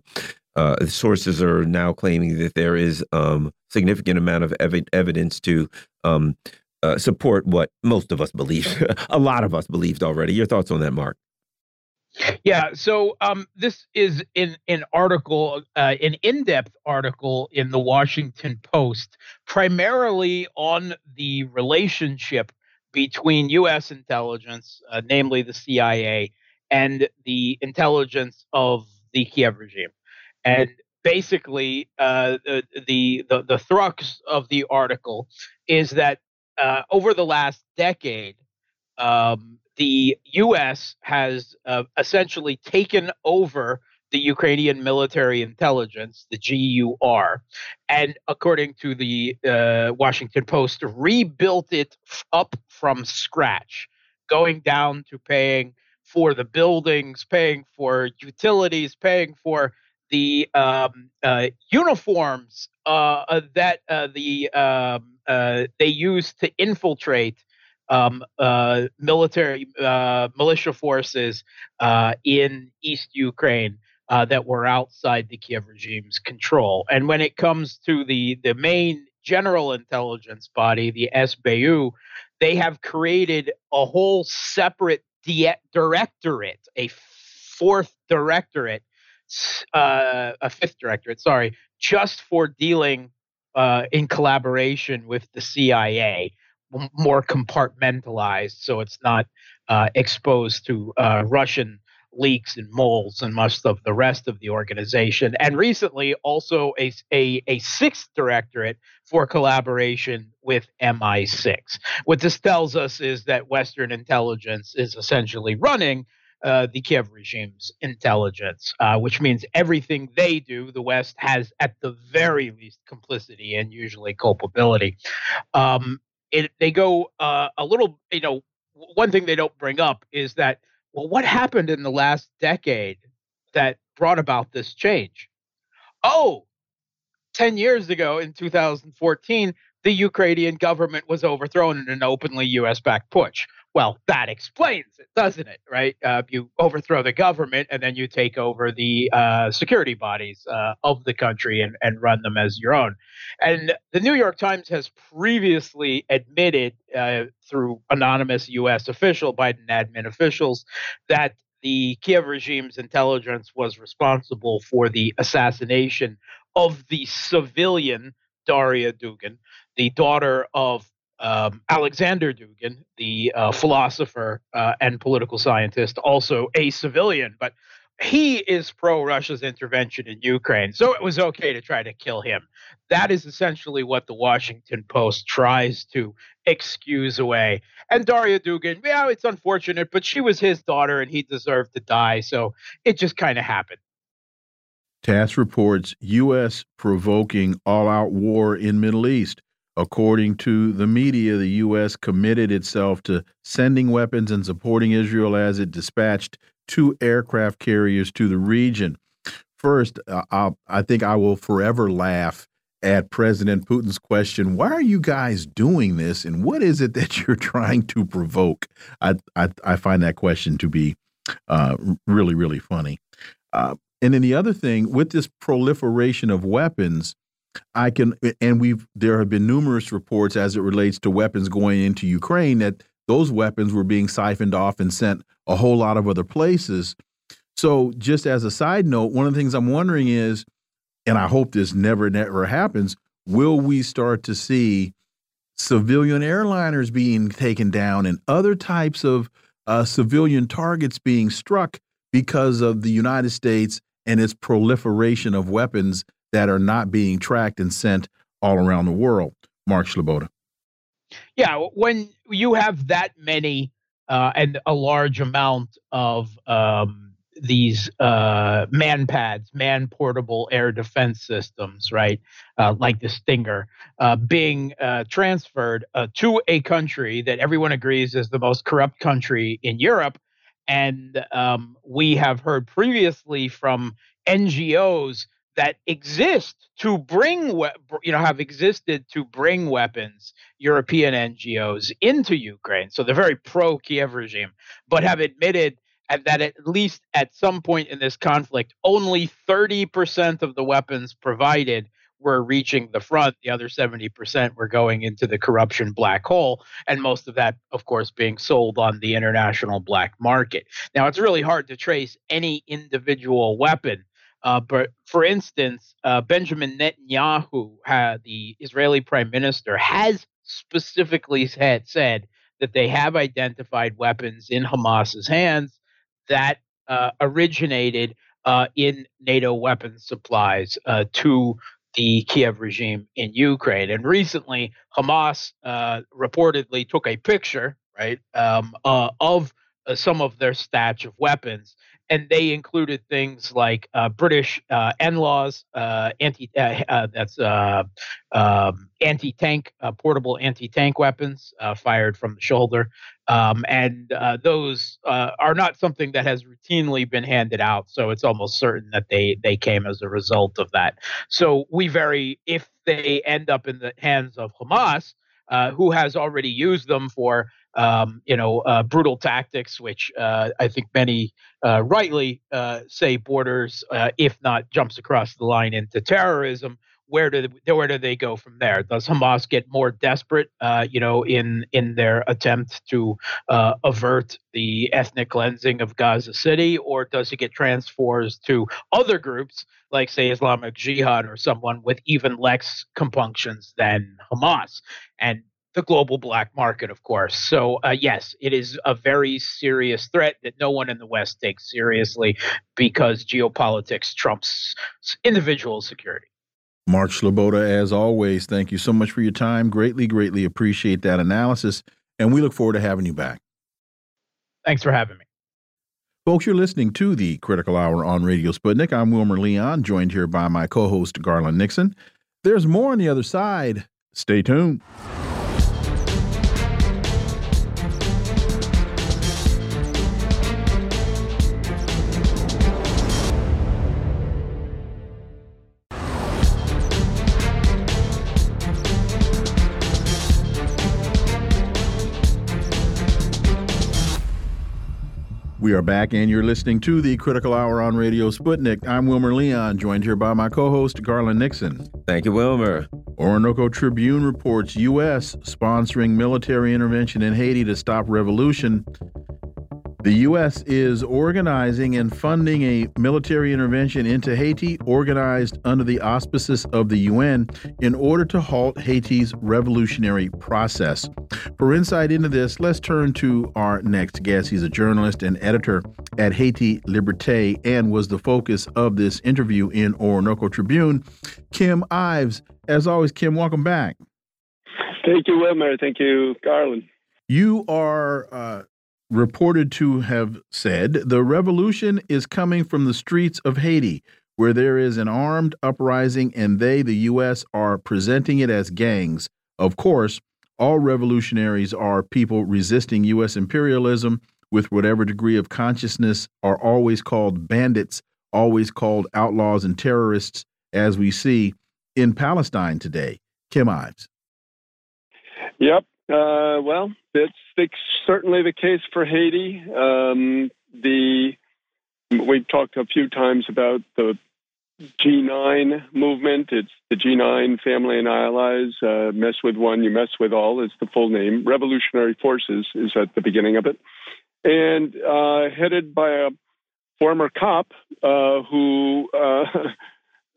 uh, sources are now claiming that there is um, significant amount of ev evidence to um, uh, support what most of us believe. *laughs* a lot of us believed already. Your thoughts on that, Mark? Yeah, so um, this is in an article, uh, an in-depth article in the Washington Post, primarily on the relationship between U.S. intelligence, uh, namely the CIA, and the intelligence of the Kiev regime. And basically, uh, the, the the thrust of the article is that uh, over the last decade, um, the U.S. has uh, essentially taken over the Ukrainian military intelligence, the GUR, and according to the uh, Washington Post, rebuilt it up from scratch, going down to paying for the buildings, paying for utilities, paying for the um, uh, uniforms uh, uh that uh, the um, they use to infiltrate um, military militia forces in East Ukraine that were outside the Kiev regime's control. And when it comes to the the main general intelligence body, the SBU, they have created a whole separate di- directorate, a fourth directorate uh, a fifth directorate, sorry, just for dealing uh, in collaboration with the CIA, more compartmentalized, so it's not uh, exposed to uh, Russian leaks and moles and most of the rest of the organization. And recently, also a, a, a sixth directorate for collaboration with MI6. What this tells us is that Western intelligence is essentially running uh, the Kiev regime's intelligence, uh, which means everything they do, the West has at the very least complicity and usually culpability. Um, it, they go uh, a little, you know, one thing they don't bring up is that, well, what happened in the last decade that brought about this change? Oh, 10 years ago in 2014, the Ukrainian government was overthrown in an openly US backed putsch. Well, that explains it, doesn't it? Right? Uh, you overthrow the government and then you take over the uh, security bodies uh, of the country and, and run them as your own. And the New York Times has previously admitted uh, through anonymous U.S. official, Biden admin officials, that the Kiev regime's intelligence was responsible for the assassination of the civilian Daria Dugin, the daughter of um, Alexander Dugin, the uh, philosopher uh, and political scientist, also a civilian, but he is pro Russia's intervention in Ukraine. So it was okay to try to kill him. That is essentially what the Washington Post tries to excuse away. And Daria Dugin, yeah, it's unfortunate, but she was his daughter and he deserved to die. So it just kind of happened. TASS reports U.S. provoking all out war in Middle East. According to the media, the U.S. committed itself to sending weapons and supporting Israel as it dispatched two aircraft carriers to the region. First, uh, i think I will forever laugh at President Putin's question, why are you guys doing this? And what is it that *laughs* you're trying to provoke? I, I, I find that question to be uh, really, really funny. Uh, and then the other thing with this proliferation of weapons, I can, and we've, there have been numerous reports as it relates to weapons going into Ukraine that those weapons were being siphoned off and sent a whole lot of other places. So, just as a side note, one of the things I'm wondering is, and I hope this never, never happens, will we start to see civilian airliners being taken down and other types of uh, civilian targets being struck because of the United States and its proliferation of weapons that are not being tracked and sent all around the world? Mark Sleboda. Yeah, when you have that many uh, and a large amount of um, these uh, MANPADS, man portable air defense systems, right, uh, like the Stinger, uh, being uh, transferred uh, to a country that everyone agrees is the most corrupt country in Europe. And um, we have heard previously from NGOs that exist to bring, you know, have existed to bring weapons, European NGOs into Ukraine. So they're very pro Kiev regime, but have admitted that at least at some point in this conflict, only 30% of the weapons provided were reaching the front. The other 70% were going into the corruption black hole. And most of that, of course, being sold on the international black market. Now, it's really hard to trace any individual weapon uh, but for instance, uh, Benjamin Netanyahu, uh, the Israeli prime minister, has specifically said, said that they have identified weapons in Hamas's hands that uh, originated uh, in NATO weapons supplies to the Kiev regime in Ukraine. And recently, Hamas reportedly took a picture, right, um, of some of their stash of weapons and they included things like uh, British uh, NLAWs, uh, anti uh, uh, that's uh, um, anti-tank portable anti-tank weapons fired from the shoulder, um, and those are not something that has routinely been handed out. So it's almost certain that they they came as a result of that. So we very if they end up in the hands of Hamas, who has already used them for um, you know, uh, brutal tactics, which uh, I think many uh, rightly uh, say borders, uh, if not jumps across the line into terrorism. Where do they, where do they go from there? Does Hamas get more desperate, you know, in in their attempt to avert the ethnic cleansing of Gaza City, or does it get transferred to other groups like, say, Islamic Jihad or someone with even less compunctions than Hamas? And the global black market, of course. So, uh, yes, it is a very serious threat that no one in the West takes seriously because geopolitics trumps individual security. Mark Sleboda, as always, thank you so much for your time. Greatly, greatly appreciate that analysis. And we look forward to having you back. Thanks for having me. Folks, you're listening to the Critical Hour on Radio Sputnik. I'm Wilmer Leon, joined here by my co host, Garland Nixon. There's more on the other side. Stay tuned. We are back, and you're listening to the Critical Hour on Radio Sputnik. I'm Wilmer Leon, joined here by my co host, Garland Nixon. Thank you, Wilmer. Orinoco Tribune reports U.S. sponsoring military intervention in Haiti to stop revolution. The U.S. is organizing and funding a military intervention into Haiti, organized under the auspices of the UN, in order to halt Haiti's revolutionary process. For insight into this, let's turn to our next guest. He's a journalist and editor at Haiti Liberté and was the focus of this interview in Orinoco Tribune. Kim Ives. As always, Kim, welcome back. Thank you, Wilmer. Thank you, Garland. You are uh, reported to have said the revolution is coming from the streets of Haiti, where there is an armed uprising, and they, the U.S., are presenting it as gangs. Of course, all revolutionaries are people resisting U.S. imperialism with whatever degree of consciousness, are always called bandits, always called outlaws and terrorists, as we see in Palestine today. Kim Ives. Yep. Uh, well, it's, it's, certainly the case for Haiti. Um, the we've talked a few times about the G9 movement. It's the G9 family and allies. Uh, mess with one, you mess with all is the full name. Revolutionary Forces is at the beginning of it, and uh, headed by a former cop uh, who uh,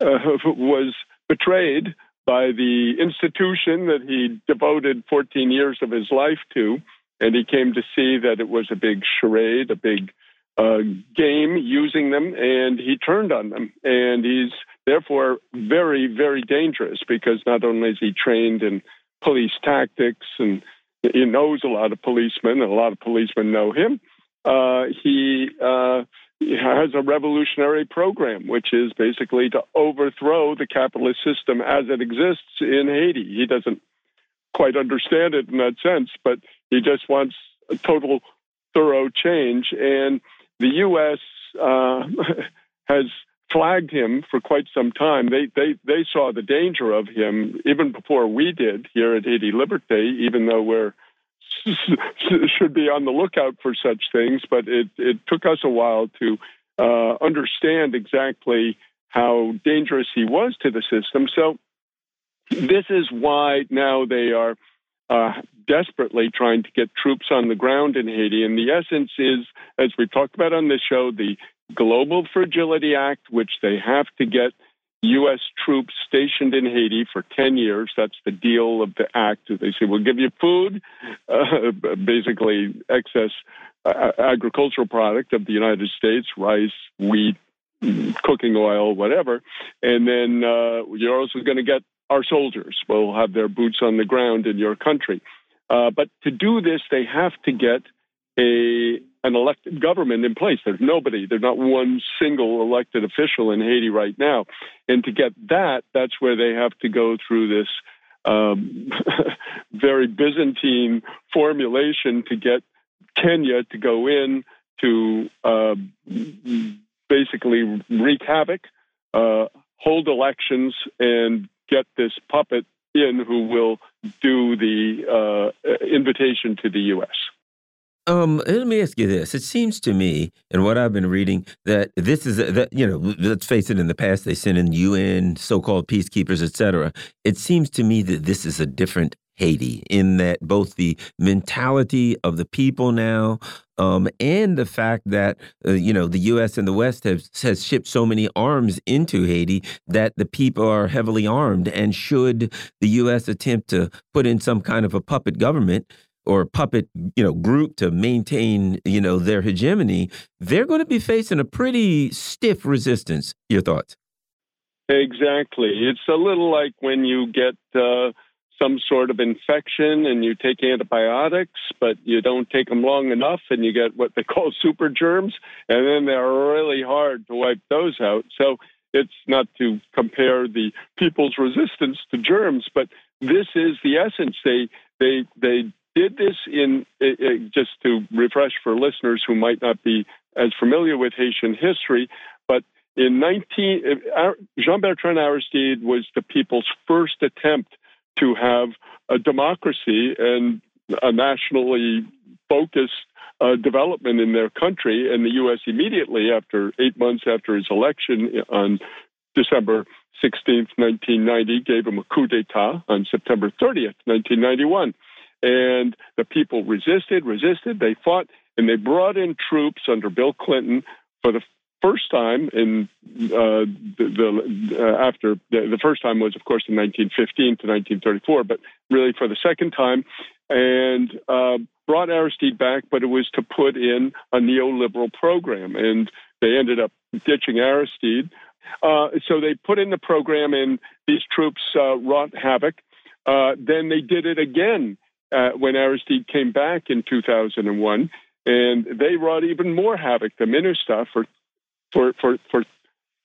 *laughs* was betrayed by the institution that he devoted 14 years of his life to. And he came to see that it was a big charade, a big uh, game using them, and he turned on them. And he's therefore very, very dangerous because not only is he trained in police tactics and he knows a lot of policemen, and a lot of policemen know him. Uh, he uh, has a revolutionary program, which is basically to overthrow the capitalist system as it exists in Haiti. He doesn't quite understand it in that sense, but he just wants a total, thorough change. And the U.S. Uh, *laughs* has flagged him for quite some time. They, they, they saw the danger of him even before we did here at Haiti Liberté, even though we're *laughs* should be on the lookout for such things, but it, it took us a while to uh, understand exactly how dangerous he was to the system. So, this is why now they are uh, desperately trying to get troops on the ground in Haiti. And the essence is, as we've talked about on this show, the Global Fragility Act, which they have to get U.S. troops stationed in Haiti for 10 years. That's the deal of the act. They say, we'll give you food, uh, basically excess uh, agricultural product of the United States, rice, wheat, cooking oil, whatever. And then uh, you're also going to get our soldiers. will have their boots on the ground in your country. Uh, but to do this, they have to get a an elected government in place. There's nobody, there's not one single elected official in Haiti right now. And to get that, that's where they have to go through this um, *laughs* very Byzantine formulation to get Kenya to go in to uh, basically wreak havoc, uh, hold elections, and get this puppet in who will do the uh, invitation to the U.S. Um, let me ask you this. It seems to me, and what I've been reading, that this is that you know, let's face it. In the past, they sent in UN, so-called peacekeepers, etc. It seems to me that this is a different Haiti in that both the mentality of the people now, um, and the fact that uh, you know the U.S. and the West have has shipped so many arms into Haiti that the people are heavily armed, and should the U.S. attempt to put in some kind of a puppet government or puppet, you know, group to maintain, you know, their hegemony, they're going to be facing a pretty stiff resistance. Your thoughts? Exactly. It's a little like when you get uh, some sort of infection and you take antibiotics, but you don't take them long enough and you get what they call *laughs* super germs, and then they're really hard to wipe those out. So it's not to compare the people's resistance to germs, but this is the essence. They they they did this in just to refresh for listeners who might not be as familiar with Haitian history, but in 19 uh, Jean Bertrand Aristide was the people's first attempt to have a democracy and a nationally focused uh, development in their country. And the U.S. immediately, after eight months after his election on December 16th, 1990, gave him a coup d'etat on September 30th, 1991. And the people resisted, resisted. They fought. and they brought in troops under Bill Clinton for the first time in uh, the, the uh, after the, the, first time was of course in 1915 to 1934, but really for the second time, and uh, brought Aristide back, but it was to put in a neoliberal program, and they ended up ditching Aristide. Uh, so they put in the program, and these troops uh, wrought havoc. Uh, then they did it again when Aristide came back in 2001 and they wrought even more havoc. The MINUSTAH for for for for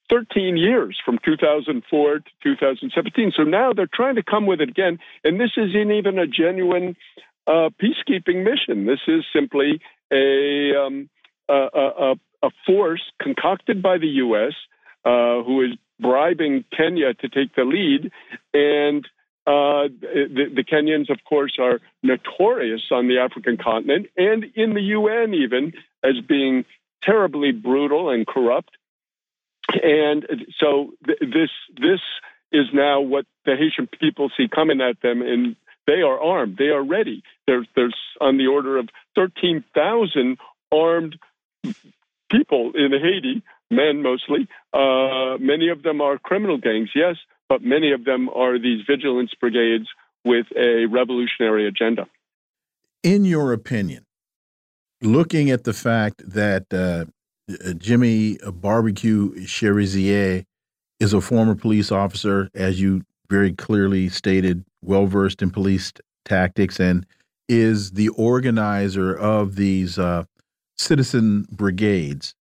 13 years from 2004 to 2017. So now they're trying to come with it again, and this isn't even a genuine uh, peacekeeping mission. This is simply a, um, a, a, a force concocted by the U.S. Uh, who is bribing Kenya to take the lead, and uh, the, the, Kenyans, of course, are notorious on the African continent and in the UN, even as being terribly brutal and corrupt. And so th- this this is now what the Haitian people see coming at them, and they are armed. They are ready. There's there's on the order of thirteen thousand armed people in Haiti, men mostly. Uh, many of them are criminal gangs, yes, but many of them are these vigilance brigades with a revolutionary agenda. In your opinion, looking at the fact that uh, uh Jimmy Barbecue Cherizier is a former police officer, as you very clearly stated, well versed in police tactics, and is the organizer of these uh, citizen brigades.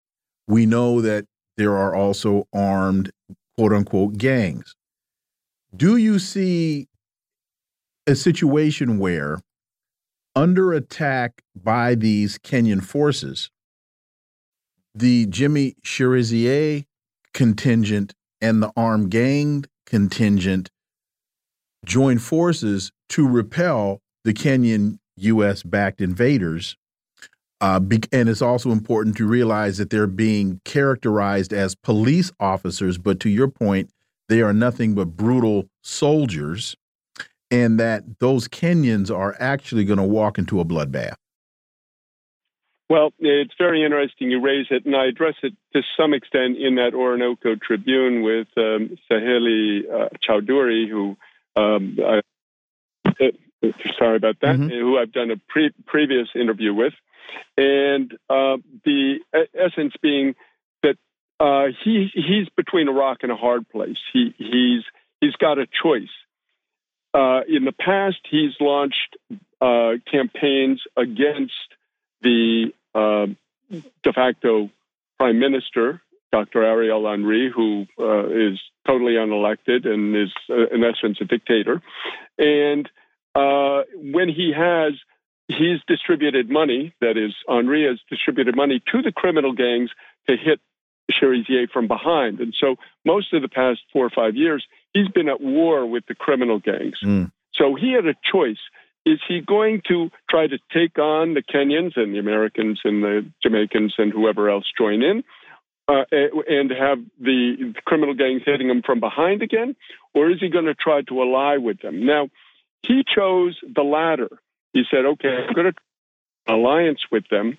We know that there are also armed, quote unquote, gangs. Do you see a situation where, under attack by these Kenyan forces, the Jimmy Cherizier contingent and the armed gang contingent join forces to repel the Kenyan U.S. backed invaders. Uh, and it's also important to realize that they're being characterized as police officers, but to your point, they are nothing but brutal soldiers, and that those Kenyans are actually going to walk into a bloodbath. Well, it's very interesting you raise it, and I address it to some extent in that Orinoco Tribune with um, Saheli uh, Chowdhury, who um, I, uh, sorry about that, mm -hmm. who I've done a pre previous interview with, and uh, the essence being that uh, he he's between a rock and a hard place. He he's he's got a choice. Uh, in the past, he's launched uh, campaigns against the uh, de facto prime minister, Dr. Ariel Henry, who uh, is totally unelected and is, uh, in essence, a dictator. And when he has he's distributed money, that is, Henry has distributed money to the criminal gangs to hit Cherizier from behind. And so most of the past four or five years, he's been at war with the criminal gangs. Mm. So he had a choice. Is he going to try to take on the Kenyans and the Americans and the Jamaicans and whoever else join in uh, and have the criminal gangs hitting him from behind again? Or is he going to try to ally with them? Now, he chose the latter. He said, okay, I'm going to alliance with them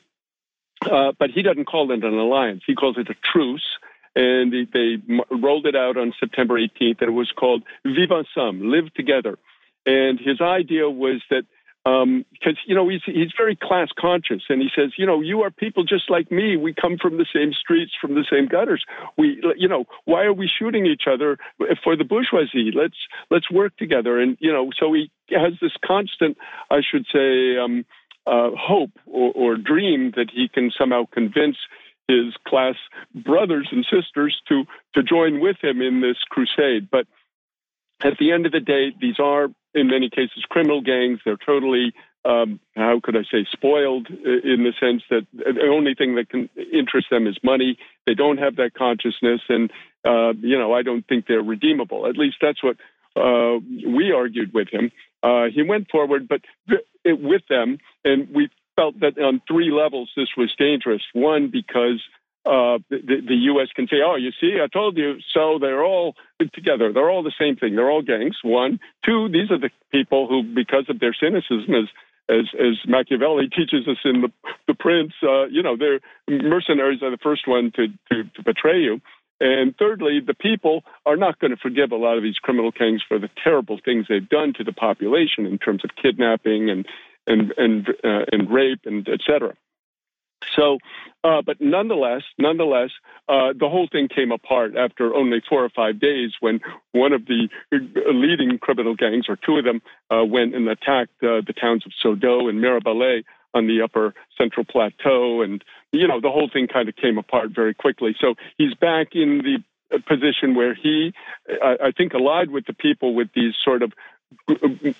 uh, but he doesn't call it an alliance. He calls it a truce. And they, rolled it out on September 18th, and it was called Vivre Ensemble, Live Together. And his idea was that because um, you know he's he's very class conscious, and he says, you know, you are people just like me. We come from the same streets, from the same gutters. We, you know, why are we shooting each other for the bourgeoisie? Let's let's work together, and you know, so he has this constant, I should say, um, uh, hope or, or dream that he can somehow convince his class brothers and sisters to to join with him in this crusade. But at the end of the day, these are in many cases criminal gangs. They're totally um, how could I say spoiled in the sense that the only thing that can interest them is money. They don't have that consciousness, and uh, you know I don't think they're redeemable. At least that's what uh, we argued with him. Uh, he went forward, but th- with them, and we felt that on three levels this was dangerous. One, because uh, the, the, U.S. can say, "Oh, you see, I told you." So they're all together. They're all the same thing. They're all gangs. One, two. These are the people who, because of their cynicism, as as as Machiavelli *laughs* teaches us in the the Prince, uh, you know, they're mercenaries are the first one to, to to betray you. And thirdly, the people are not going to forgive a lot of these criminal gangs for the terrible things they've done to the population in terms of kidnapping and and and uh, and rape and etc. So, uh, but nonetheless, nonetheless, uh, the whole thing came apart after only four or five days when one of the leading criminal gangs, or two of them, uh, went and attacked uh, the towns of Saut-d'Eau and Mirebalais on the upper central plateau. And, you know, the whole thing kind of came apart very quickly. So he's back in the position where he, I think, allied with the people with these sort of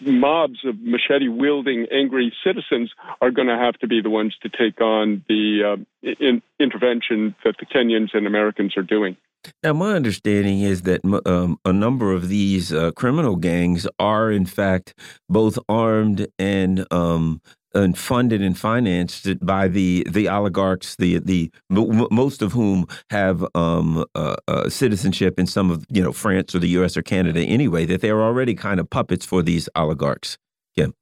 mobs of machete wielding angry citizens are going to have to be the ones to take on the uh, in, intervention that the Kenyans and Americans are doing. Now, my understanding is that um, a number of these uh, criminal gangs are, in fact, both armed and um, and funded and financed by the the oligarchs, the the most of whom have um, uh, uh, citizenship in some of you know France or the U.S. or Canada anyway. That they're already kind of puppets for these oligarchs. Kim.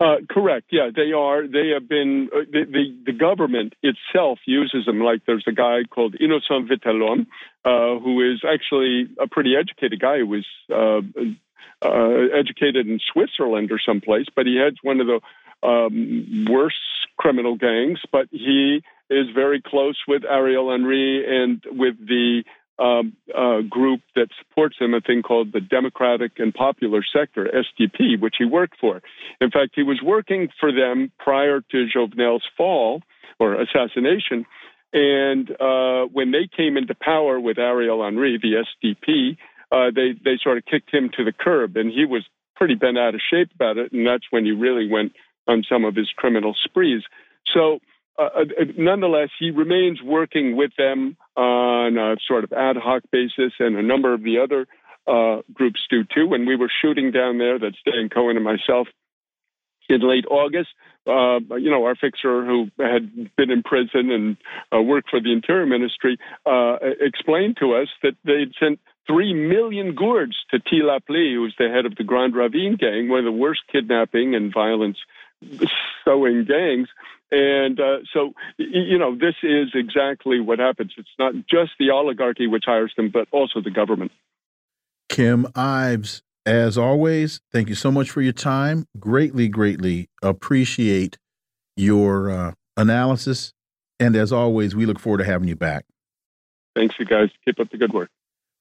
Uh, correct. Yeah, they are. They have been. Uh, the, the, the government itself uses them. Like there's a guy called Innocent Vitel'Homme, uh, who is actually a pretty educated guy. Who was uh, educated in Switzerland or someplace, but he heads one of the um, worse criminal gangs, but he is very close with Ariel Henry and with the um, uh, group that supports him, a thing called the Democratic and Popular Sector, SDP, which he worked for. In fact, he was working for them prior to Jovenel's fall or assassination. And uh, when they came into power with Ariel Henry, the SDP, uh, they, they sort of kicked him to the curb, and he was pretty bent out of shape about it. And that's when he really went on some of his criminal sprees. So, uh, uh, nonetheless, he remains working with them on a sort of ad hoc basis, and a number of the other uh, groups do too. When we were shooting down there, that's Dan Cohen and myself, in late August, uh, you know, our fixer who had been in prison and uh, worked for the Interior Ministry uh, explained to us that they'd sent three million gourdes to Ti Lapli, who's the head of the Grand Ravine gang, one of the worst kidnapping and violence sowing gangs. And uh, so, you know, this is exactly what happens. It's not just the oligarchy which hires them, but also the government. Kim Ives, as always, thank you so much for your time. Greatly, greatly appreciate your uh, analysis. And as always, we look forward to having you back. Thanks, you guys. Keep up the good work.